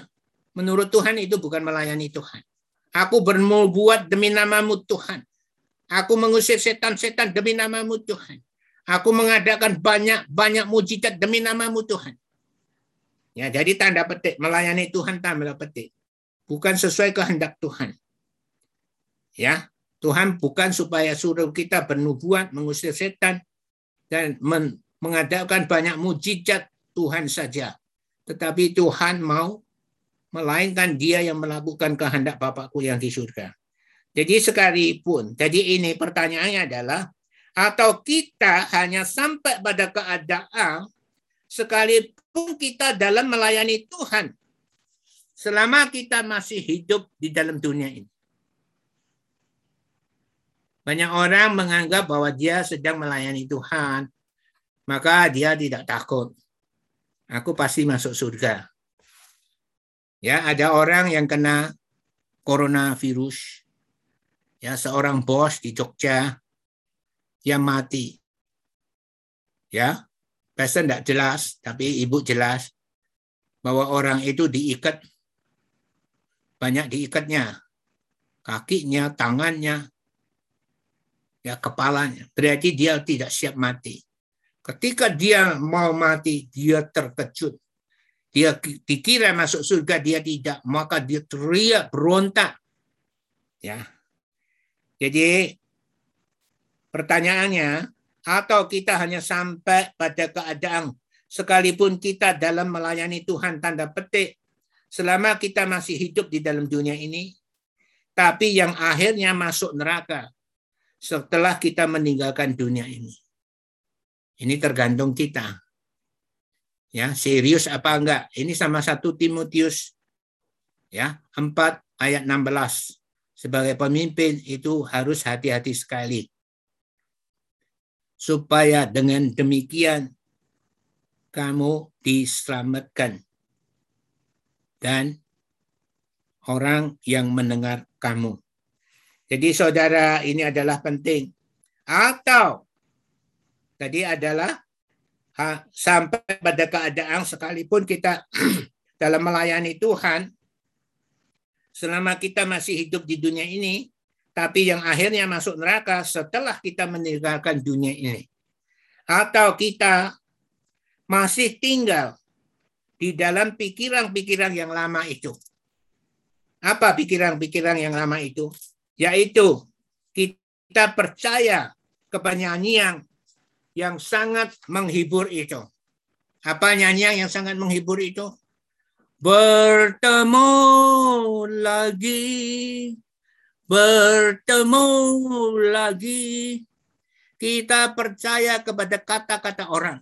menurut Tuhan itu bukan melayani Tuhan. Aku berbuat demi namamu Tuhan. Aku mengusir setan-setan demi namamu Tuhan. Aku mengadakan banyak-banyak mujizat demi namamu Tuhan. Ya, jadi tanda petik melayani Tuhan tanda petik. Bukan sesuai kehendak Tuhan. Ya, Tuhan bukan supaya suruh kita bernubuat, mengusir setan dan mengadakan banyak mujizat Tuhan saja. Tetapi Tuhan mau melainkan dia yang melakukan kehendak Bapakku yang di surga. Jadi sekalipun, jadi ini pertanyaannya adalah, atau kita hanya sampai pada keadaan sekalipun kita dalam melayani Tuhan selama kita masih hidup di dalam dunia ini. Banyak orang menganggap bahwa dia sedang melayani Tuhan, maka dia tidak takut. Aku pasti masuk surga. Ya, ada orang yang kena coronavirus. Ya, seorang bos di Jogja yang mati. Ya, pasien tidak jelas, tapi ibu jelas bahwa orang itu diikat banyak diikatnya kakinya, tangannya, ya kepalanya. Berarti dia tidak siap mati. Ketika dia mau mati, dia terkejut. Dia dikira masuk surga, dia tidak. Maka dia teriak, berontak. Ya. Jadi pertanyaannya, atau kita hanya sampai pada keadaan sekalipun kita dalam melayani Tuhan tanda petik, selama kita masih hidup di dalam dunia ini, tapi yang akhirnya masuk neraka setelah kita meninggalkan dunia ini. Ini tergantung kita. Ya, serius apa enggak? Ini sama satu Timotius ya, 4 ayat 16. Sebagai pemimpin itu harus hati-hati sekali. Supaya dengan demikian kamu diselamatkan. Dan orang yang mendengar kamu. Jadi saudara ini adalah penting. Atau tadi adalah ha, sampai pada keadaan sekalipun kita dalam melayani Tuhan, selama kita masih hidup di dunia ini, tapi yang akhirnya masuk neraka setelah kita meninggalkan dunia ini. Atau kita masih tinggal di dalam pikiran-pikiran yang lama itu. Apa pikiran-pikiran yang lama itu? Yaitu kita percaya kepada nyanyian yang sangat menghibur itu. Apa nyanyian yang sangat menghibur itu? Bertemu lagi, bertemu lagi. Kita percaya kepada kata-kata orang.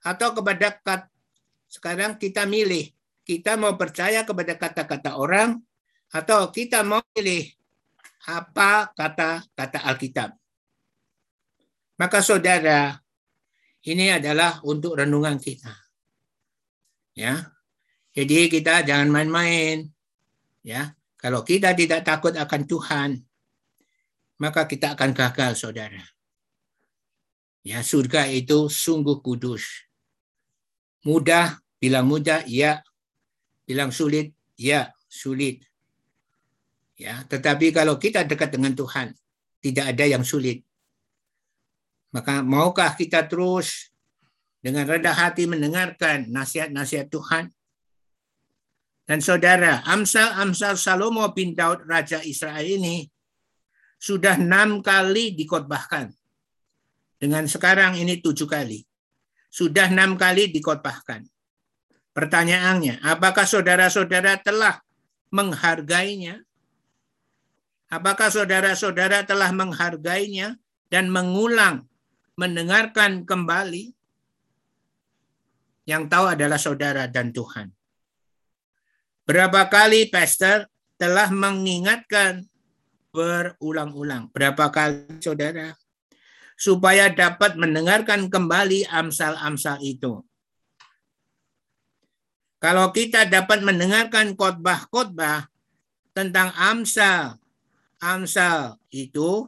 Atau kepada kata, sekarang kita milih kita mau percaya kepada kata-kata orang atau kita mau pilih apa kata-kata Alkitab. Maka saudara, ini adalah untuk renungan kita. Ya. Jadi kita jangan main-main. Ya. Kalau kita tidak takut akan Tuhan, maka kita akan gagal, saudara. Ya, surga itu sungguh kudus. Mudah, bilang mudah, ya Bilang sulit, ya sulit. Ya, tetapi kalau kita dekat dengan Tuhan, tidak ada yang sulit. Maka maukah kita terus dengan rendah hati mendengarkan nasihat-nasihat Tuhan? Dan saudara, Amsal-Amsal Salomo bin Daud Raja Israel ini sudah enam kali dikotbahkan. Dengan sekarang ini tujuh kali. Sudah enam kali dikotbahkan. Pertanyaannya, apakah saudara-saudara telah menghargainya? Apakah saudara-saudara telah menghargainya dan mengulang mendengarkan kembali? Yang tahu adalah saudara dan Tuhan. Berapa kali pastor telah mengingatkan berulang-ulang? Berapa kali saudara? Supaya dapat mendengarkan kembali amsal-amsal itu. Kalau kita dapat mendengarkan khotbah-khotbah tentang Amsal, Amsal itu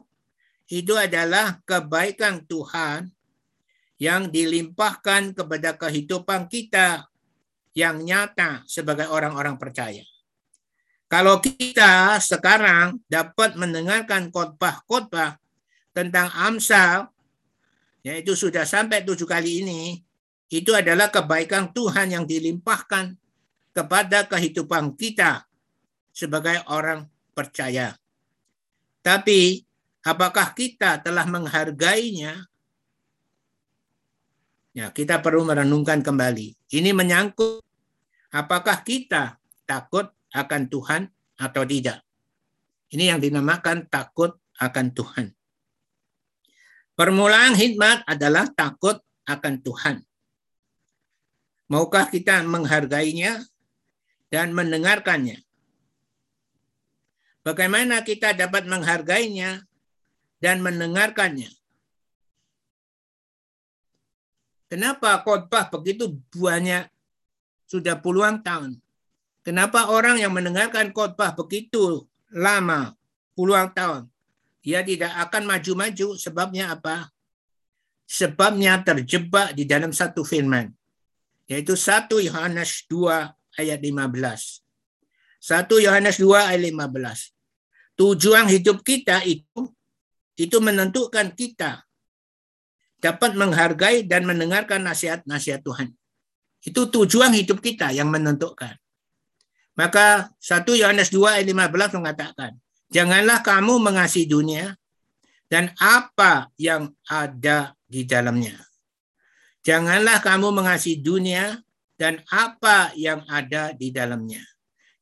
itu adalah kebaikan Tuhan yang dilimpahkan kepada kehidupan kita yang nyata sebagai orang-orang percaya. Kalau kita sekarang dapat mendengarkan khotbah-khotbah tentang Amsal, yaitu sudah sampai tujuh kali ini, itu adalah kebaikan Tuhan yang dilimpahkan kepada kehidupan kita sebagai orang percaya. Tapi apakah kita telah menghargainya? Ya, kita perlu merenungkan kembali. Ini menyangkut apakah kita takut akan Tuhan atau tidak. Ini yang dinamakan takut akan Tuhan. Permulaan hikmat adalah takut akan Tuhan. Maukah kita menghargainya dan mendengarkannya? Bagaimana kita dapat menghargainya dan mendengarkannya? Kenapa khotbah begitu banyak sudah puluhan tahun? Kenapa orang yang mendengarkan khotbah begitu lama, puluhan tahun, dia tidak akan maju-maju? Sebabnya apa? Sebabnya terjebak di dalam satu firman, yaitu 1 Yohanes 2 ayat 15. 1 Yohanes 2 ayat 15. Tujuan hidup kita itu itu menentukan kita dapat menghargai dan mendengarkan nasihat-nasihat Tuhan. Itu tujuan hidup kita yang menentukan. Maka 1 Yohanes 2 ayat 15 mengatakan, Janganlah kamu mengasihi dunia dan apa yang ada di dalamnya. Janganlah kamu mengasihi dunia dan apa yang ada di dalamnya.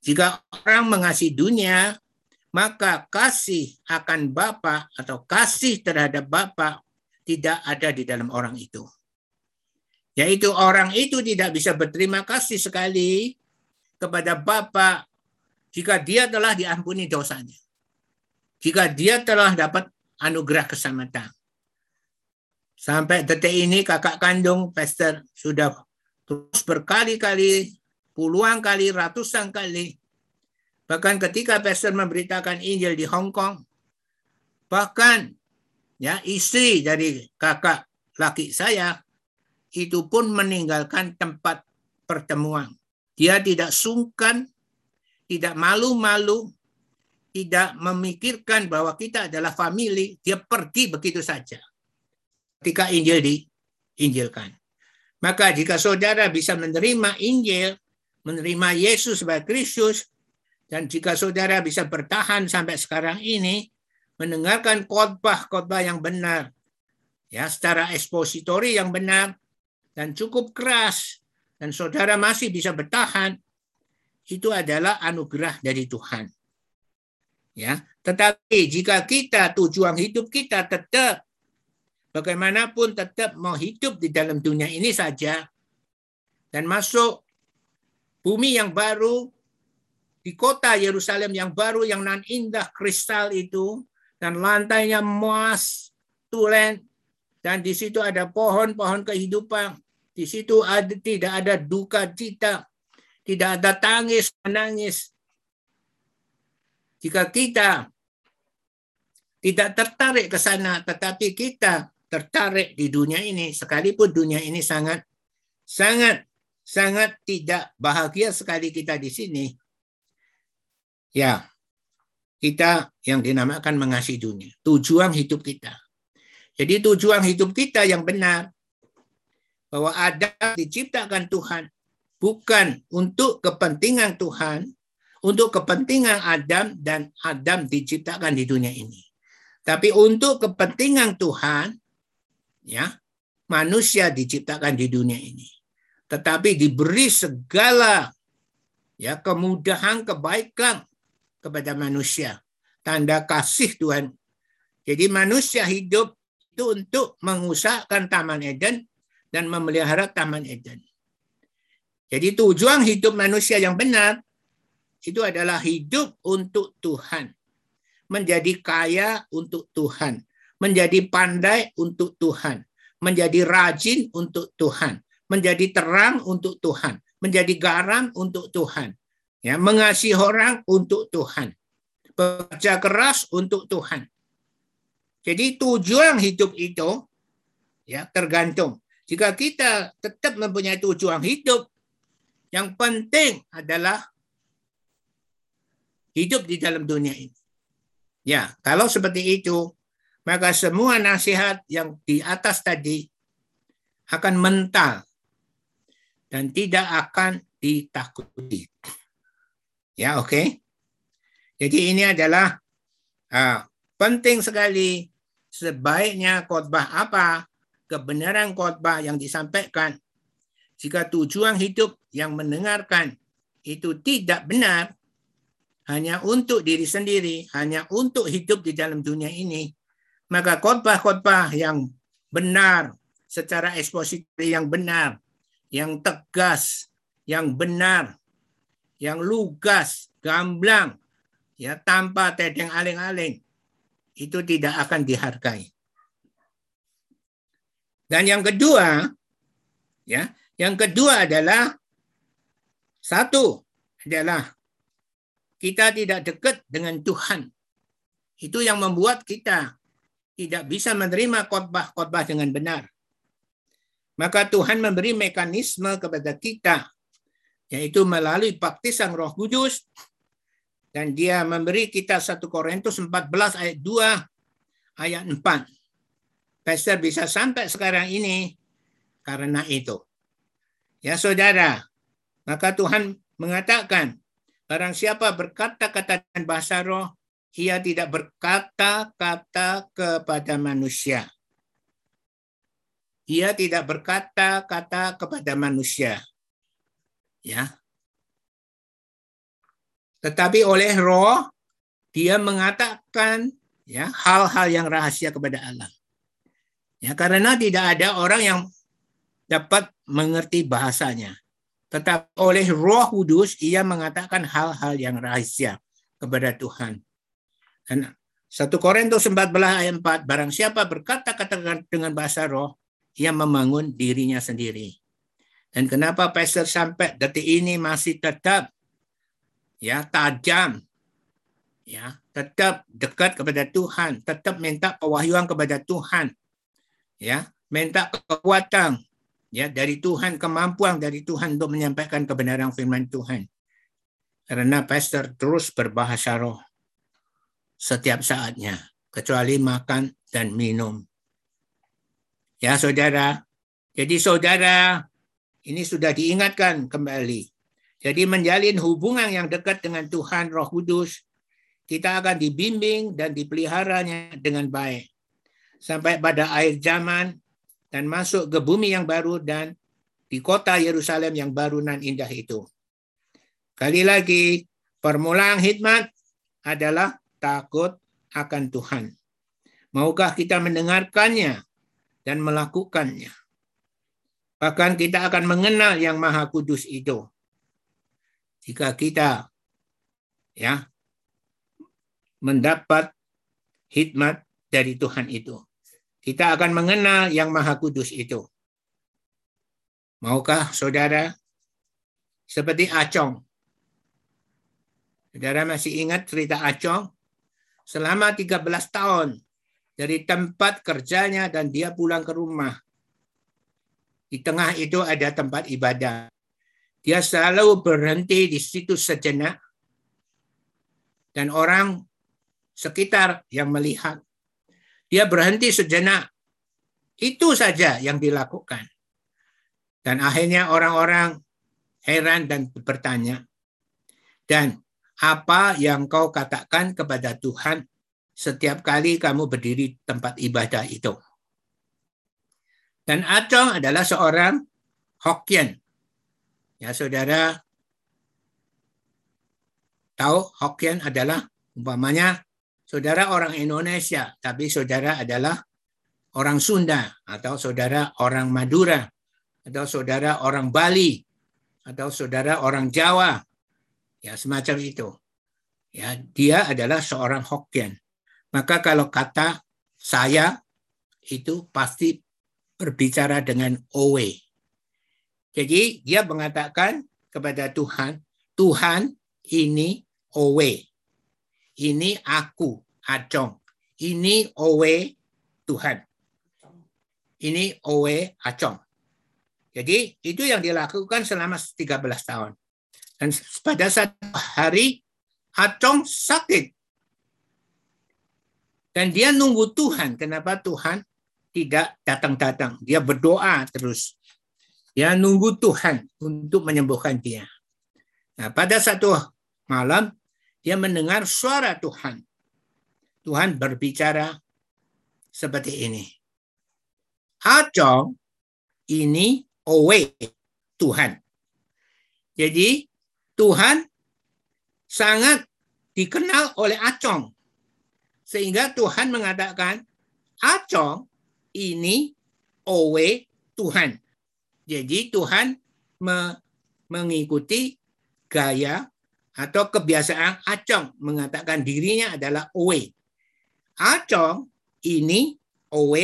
Jika orang mengasihi dunia, maka kasih akan Bapa atau kasih terhadap Bapa tidak ada di dalam orang itu. Yaitu orang itu tidak bisa berterima kasih sekali kepada Bapa jika dia telah diampuni dosanya. Jika dia telah dapat anugerah keselamatan. Sampai detik ini kakak kandung Pastor sudah terus berkali-kali, puluhan kali, ratusan kali. Bahkan ketika Pastor memberitakan Injil di Hong Kong, bahkan ya istri dari kakak laki saya itu pun meninggalkan tempat pertemuan. Dia tidak sungkan, tidak malu-malu, tidak memikirkan bahwa kita adalah family, dia pergi begitu saja. Ketika Injil diinjilkan. Maka jika saudara bisa menerima Injil, menerima Yesus sebagai Kristus, dan jika saudara bisa bertahan sampai sekarang ini, mendengarkan khotbah-khotbah yang benar, ya secara ekspositori yang benar dan cukup keras, dan saudara masih bisa bertahan, itu adalah anugerah dari Tuhan. Ya, tetapi jika kita tujuan hidup kita tetap bagaimanapun tetap mau hidup di dalam dunia ini saja dan masuk bumi yang baru di kota Yerusalem yang baru yang nan indah kristal itu dan lantainya emas, tulen, dan di situ ada pohon-pohon kehidupan. Di situ ada, tidak ada duka cita, tidak ada tangis menangis. Jika kita tidak tertarik ke sana, tetapi kita tertarik di dunia ini, sekalipun dunia ini sangat, sangat, sangat tidak bahagia sekali kita di sini. Ya, kita yang dinamakan mengasihi dunia. Tujuan hidup kita. Jadi tujuan hidup kita yang benar bahwa Adam diciptakan Tuhan bukan untuk kepentingan Tuhan, untuk kepentingan Adam dan Adam diciptakan di dunia ini. Tapi untuk kepentingan Tuhan, ya, manusia diciptakan di dunia ini. Tetapi diberi segala ya kemudahan, kebaikan kepada manusia. Tanda kasih Tuhan. Jadi manusia hidup itu untuk mengusahakan Taman Eden dan memelihara Taman Eden. Jadi tujuan hidup manusia yang benar itu adalah hidup untuk Tuhan. Menjadi kaya untuk Tuhan. Menjadi pandai untuk Tuhan. Menjadi rajin untuk Tuhan. Menjadi terang untuk Tuhan. Menjadi garam untuk Tuhan Ya, mengasihi orang untuk Tuhan. Bekerja keras untuk Tuhan. Jadi tujuan hidup itu ya tergantung. Jika kita tetap mempunyai tujuan hidup, yang penting adalah hidup di dalam dunia ini. Ya, kalau seperti itu, maka semua nasihat yang di atas tadi akan mental dan tidak akan ditakuti. Ya, oke. Jadi ini adalah uh, penting sekali sebaiknya khotbah apa, kebenaran khotbah yang disampaikan. Jika tujuan hidup yang mendengarkan itu tidak benar, hanya untuk diri sendiri, hanya untuk hidup di dalam dunia ini, maka khotbah-khotbah yang benar, secara ekspositori yang benar, yang tegas, yang benar, yang lugas, gamblang, ya tanpa tedeng aling-aling, itu tidak akan dihargai. Dan yang kedua, Ya. Yang kedua adalah satu adalah kita tidak dekat dengan Tuhan. Itu yang membuat kita tidak bisa menerima khotbah-khotbah dengan benar. Maka Tuhan memberi mekanisme kepada kita, yaitu melalui baptisan roh kudus, dan dia memberi kita 1 Korintus 14 ayat 2, ayat 4. Pastor bisa sampai sekarang ini karena itu. Ya saudara, maka Tuhan mengatakan, barang siapa berkata-kata dan bahasa roh, ia tidak berkata-kata kepada manusia. Ia tidak berkata-kata kepada manusia. Ya. Tetapi oleh roh dia mengatakan ya hal-hal yang rahasia kepada Allah. Ya, karena tidak ada orang yang dapat mengerti bahasanya. Tetapi oleh Roh Kudus ia mengatakan hal-hal yang rahasia kepada Tuhan. Dan 1 Korintus 14 ayat 4, barang siapa berkata-kata dengan bahasa roh, ia membangun dirinya sendiri. Dan kenapa pastor sampai detik ini masih tetap ya tajam? Ya tetap dekat kepada Tuhan tetap minta pewahyuan kepada Tuhan ya minta kekuatan ya dari Tuhan kemampuan dari Tuhan untuk menyampaikan kebenaran firman Tuhan. Karena pastor terus berbahasa roh setiap saatnya, kecuali makan dan minum. Ya saudara, jadi saudara ini sudah diingatkan kembali. Jadi menjalin hubungan yang dekat dengan Tuhan Roh Kudus, kita akan dibimbing dan dipeliharanya dengan baik. Sampai pada akhir zaman dan masuk ke bumi yang baru dan di kota Yerusalem yang baru dan indah itu. Kali lagi, permulaan hikmat adalah takut akan Tuhan. Maukah kita mendengarkannya dan melakukannya? Bahkan kita akan mengenal yang Maha Kudus itu. Jika kita ya mendapat hikmat dari Tuhan itu. Kita akan mengenal yang Maha Kudus itu. Maukah saudara seperti Acong? Saudara masih ingat cerita Acong? selama 13 tahun dari tempat kerjanya dan dia pulang ke rumah. Di tengah itu ada tempat ibadah. Dia selalu berhenti di situ sejenak. Dan orang sekitar yang melihat. Dia berhenti sejenak. Itu saja yang dilakukan. Dan akhirnya orang-orang heran dan bertanya. Dan apa yang kau katakan kepada Tuhan setiap kali kamu berdiri tempat ibadah itu. Dan Acong adalah seorang Hokkien. Ya, saudara tahu Hokkien adalah umpamanya saudara orang Indonesia, tapi saudara adalah orang Sunda atau saudara orang Madura atau saudara orang Bali atau saudara orang Jawa ya semacam itu. Ya, dia adalah seorang Hokkien. Maka kalau kata saya itu pasti berbicara dengan Owe. Jadi dia mengatakan kepada Tuhan, Tuhan ini Owe. Ini aku, Acong. Ini Owe Tuhan. Ini Owe Acong. Jadi itu yang dilakukan selama 13 tahun. Dan pada satu hari Acong sakit. Dan dia nunggu Tuhan. Kenapa Tuhan tidak datang-datang? Dia berdoa terus. Dia nunggu Tuhan untuk menyembuhkan dia. Nah, pada satu malam dia mendengar suara Tuhan. Tuhan berbicara seperti ini. Acong ini owe Tuhan. Jadi Tuhan sangat dikenal oleh Acong. Sehingga Tuhan mengatakan, Acong ini Owe Tuhan. Jadi Tuhan me mengikuti gaya atau kebiasaan Acong mengatakan dirinya adalah Owe. Acong ini Owe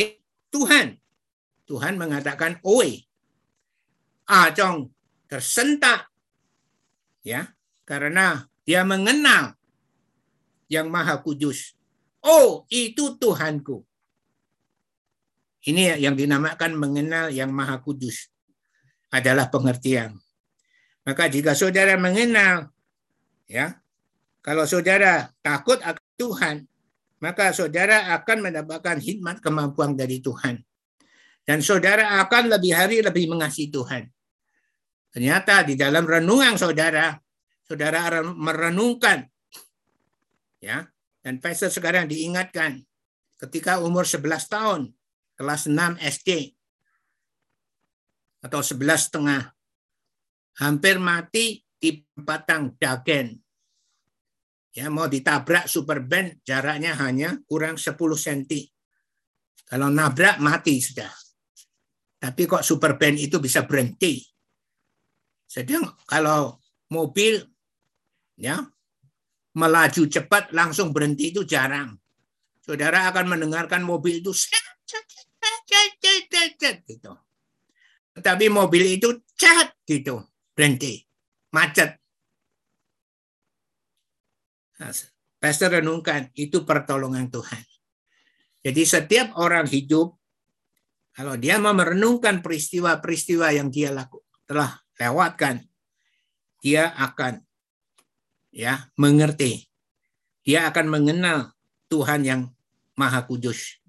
Tuhan. Tuhan mengatakan Owe. Ajong tersentak ya karena dia mengenal yang maha kudus. Oh, itu Tuhanku. Ini yang dinamakan mengenal yang maha kudus adalah pengertian. Maka jika saudara mengenal ya, kalau saudara takut akan Tuhan, maka saudara akan mendapatkan hikmat kemampuan dari Tuhan. Dan saudara akan lebih hari lebih mengasihi Tuhan. Ternyata di dalam renungan saudara, saudara merenungkan ya dan pastor sekarang diingatkan ketika umur 11 tahun kelas 6 SD atau 11 setengah. Hampir mati di batang dagen. Ya mau ditabrak super band jaraknya hanya kurang 10 cm kalau nabrak mati sudah. Tapi kok super band itu bisa berhenti? Sedang kalau mobil ya melaju cepat langsung berhenti itu jarang. Saudara akan mendengarkan mobil itu gitu. Tetapi mobil itu cat gitu, berhenti, macet. Nah, Pastor renungkan, itu pertolongan Tuhan. Jadi setiap orang hidup, kalau dia mau merenungkan peristiwa-peristiwa yang dia laku, telah lewatkan, dia akan ya mengerti. Dia akan mengenal Tuhan yang Maha Kudus.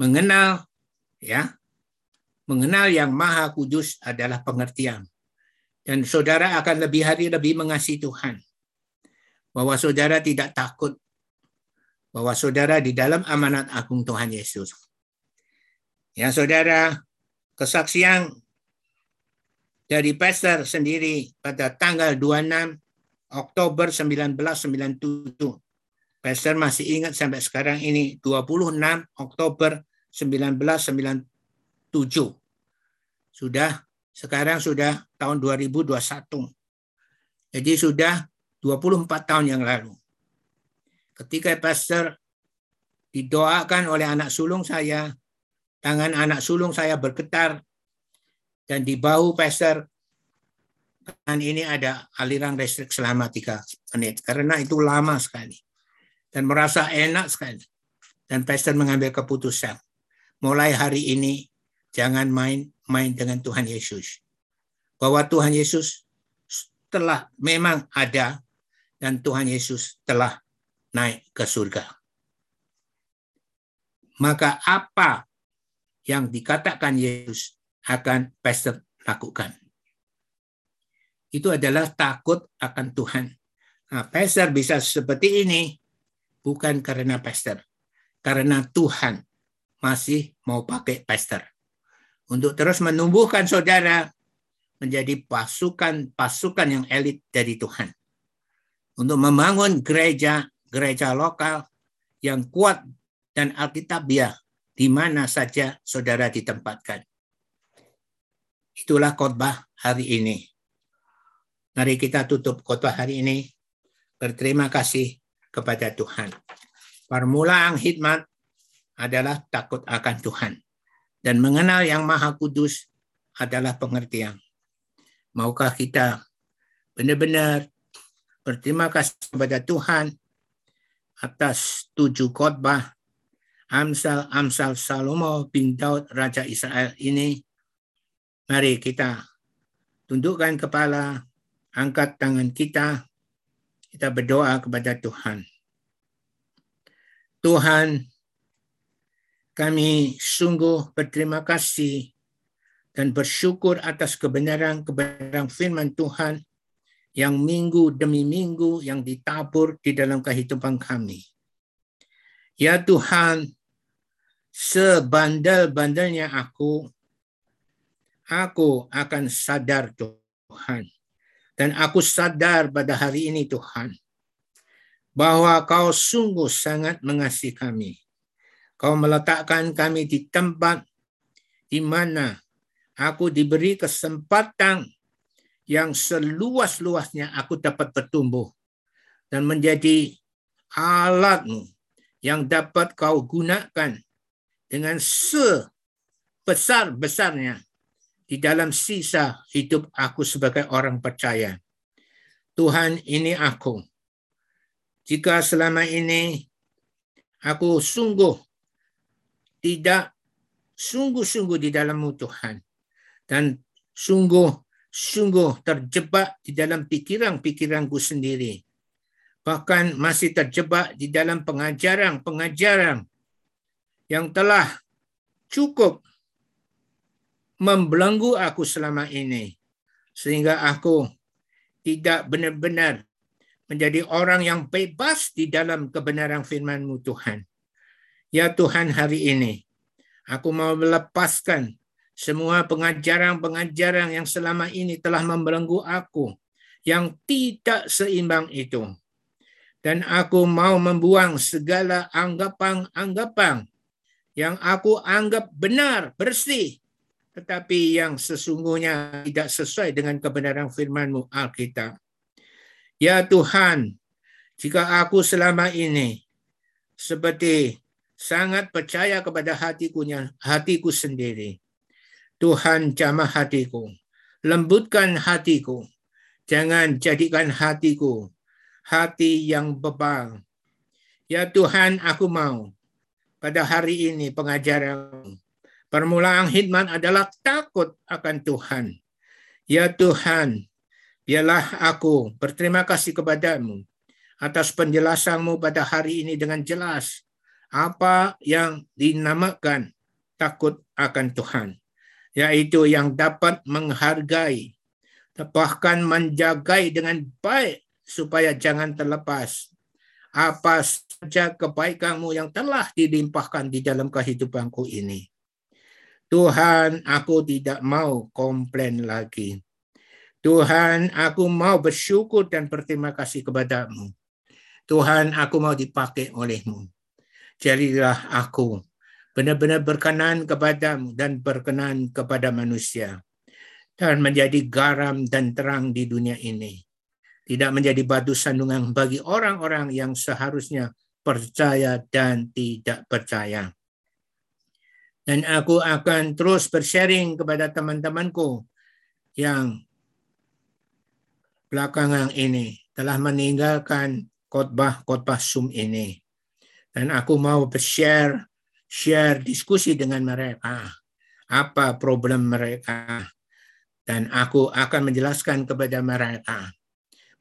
Mengenal ya. Mengenal yang Maha Kudus adalah pengertian. Dan saudara akan lebih hari lebih mengasihi Tuhan. Bahwa saudara tidak takut bahwa saudara di dalam amanat agung Tuhan Yesus. Ya saudara, kesaksian dari pastor sendiri pada tanggal 26 Oktober 1997. Pastor masih ingat sampai sekarang ini 26 Oktober 1997. Sudah sekarang sudah tahun 2021. Jadi sudah 24 tahun yang lalu. Ketika pastor didoakan oleh anak sulung saya, tangan anak sulung saya bergetar dan di bahu pastor dan ini ada aliran listrik selama tiga menit karena itu lama sekali dan merasa enak sekali. Dan pastor mengambil keputusan. Mulai hari ini jangan main-main dengan Tuhan Yesus. Bahwa Tuhan Yesus telah memang ada dan Tuhan Yesus telah naik ke surga. Maka apa yang dikatakan Yesus akan pastor lakukan? Itu adalah takut akan Tuhan. Nah, pastor bisa seperti ini bukan karena pastor, karena Tuhan masih mau pakai pastor untuk terus menumbuhkan saudara menjadi pasukan-pasukan yang elit dari Tuhan. Untuk membangun gereja-gereja lokal yang kuat dan alkitabiah di mana saja saudara ditempatkan. Itulah khotbah hari ini. Mari kita tutup khotbah hari ini. Berterima kasih kepada Tuhan. Permulaan hikmat adalah takut akan Tuhan. Dan mengenal yang maha kudus adalah pengertian. Maukah kita benar-benar berterima kasih kepada Tuhan atas tujuh khotbah Amsal Amsal Salomo bin Daud Raja Israel ini. Mari kita tundukkan kepala angkat tangan kita, kita berdoa kepada Tuhan. Tuhan, kami sungguh berterima kasih dan bersyukur atas kebenaran-kebenaran firman Tuhan yang minggu demi minggu yang ditabur di dalam kehidupan kami. Ya Tuhan, sebandel-bandelnya aku, aku akan sadar Tuhan dan aku sadar pada hari ini Tuhan, bahwa kau sungguh sangat mengasihi kami. Kau meletakkan kami di tempat di mana aku diberi kesempatan yang seluas-luasnya aku dapat bertumbuh dan menjadi alatmu yang dapat kau gunakan dengan sebesar-besarnya di dalam sisa hidup aku sebagai orang percaya. Tuhan, ini aku. Jika selama ini aku sungguh tidak sungguh-sungguh di dalammu Tuhan dan sungguh-sungguh terjebak di dalam pikiran-pikiranku sendiri. Bahkan masih terjebak di dalam pengajaran-pengajaran yang telah cukup membelenggu aku selama ini. Sehingga aku tidak benar-benar menjadi orang yang bebas di dalam kebenaran firman-Mu Tuhan. Ya Tuhan hari ini, aku mau melepaskan semua pengajaran-pengajaran yang selama ini telah membelenggu aku, yang tidak seimbang itu. Dan aku mau membuang segala anggapan-anggapan yang aku anggap benar, bersih, tetapi yang sesungguhnya tidak sesuai dengan kebenaran firman-Mu Alkitab. Ya Tuhan, jika aku selama ini seperti sangat percaya kepada hatiku, hatiku sendiri, Tuhan jamah hatiku, lembutkan hatiku, jangan jadikan hatiku hati yang bebal. Ya Tuhan, aku mau pada hari ini pengajaran Permulaan hikmat adalah takut akan Tuhan. Ya Tuhan, biarlah aku berterima kasih kepadamu atas penjelasanmu pada hari ini dengan jelas apa yang dinamakan takut akan Tuhan, yaitu yang dapat menghargai, bahkan menjagai dengan baik supaya jangan terlepas apa saja kebaikanmu yang telah dilimpahkan di dalam kehidupanku ini. Tuhan, aku tidak mau komplain lagi. Tuhan, aku mau bersyukur dan berterima kasih kepadamu. Tuhan, aku mau dipakai olehmu. Jadilah aku benar-benar berkenan kepadamu dan berkenan kepada manusia. Dan menjadi garam dan terang di dunia ini. Tidak menjadi batu sandungan bagi orang-orang yang seharusnya percaya dan tidak percaya dan aku akan terus bersharing kepada teman-temanku yang belakangan ini telah meninggalkan khotbah-khotbah Zoom ini. Dan aku mau bershare share diskusi dengan mereka apa problem mereka dan aku akan menjelaskan kepada mereka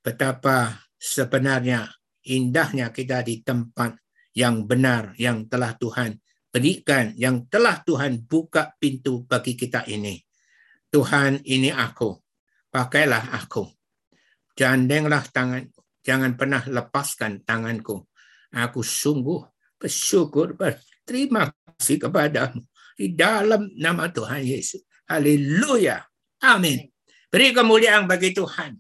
betapa sebenarnya indahnya kita di tempat yang benar yang telah Tuhan berikan yang telah Tuhan buka pintu bagi kita ini. Tuhan ini aku, pakailah aku. Jandenglah tangan, jangan pernah lepaskan tanganku. Aku sungguh bersyukur, berterima kasih kepadamu. Di dalam nama Tuhan Yesus. Haleluya. Amin. Beri kemuliaan bagi Tuhan.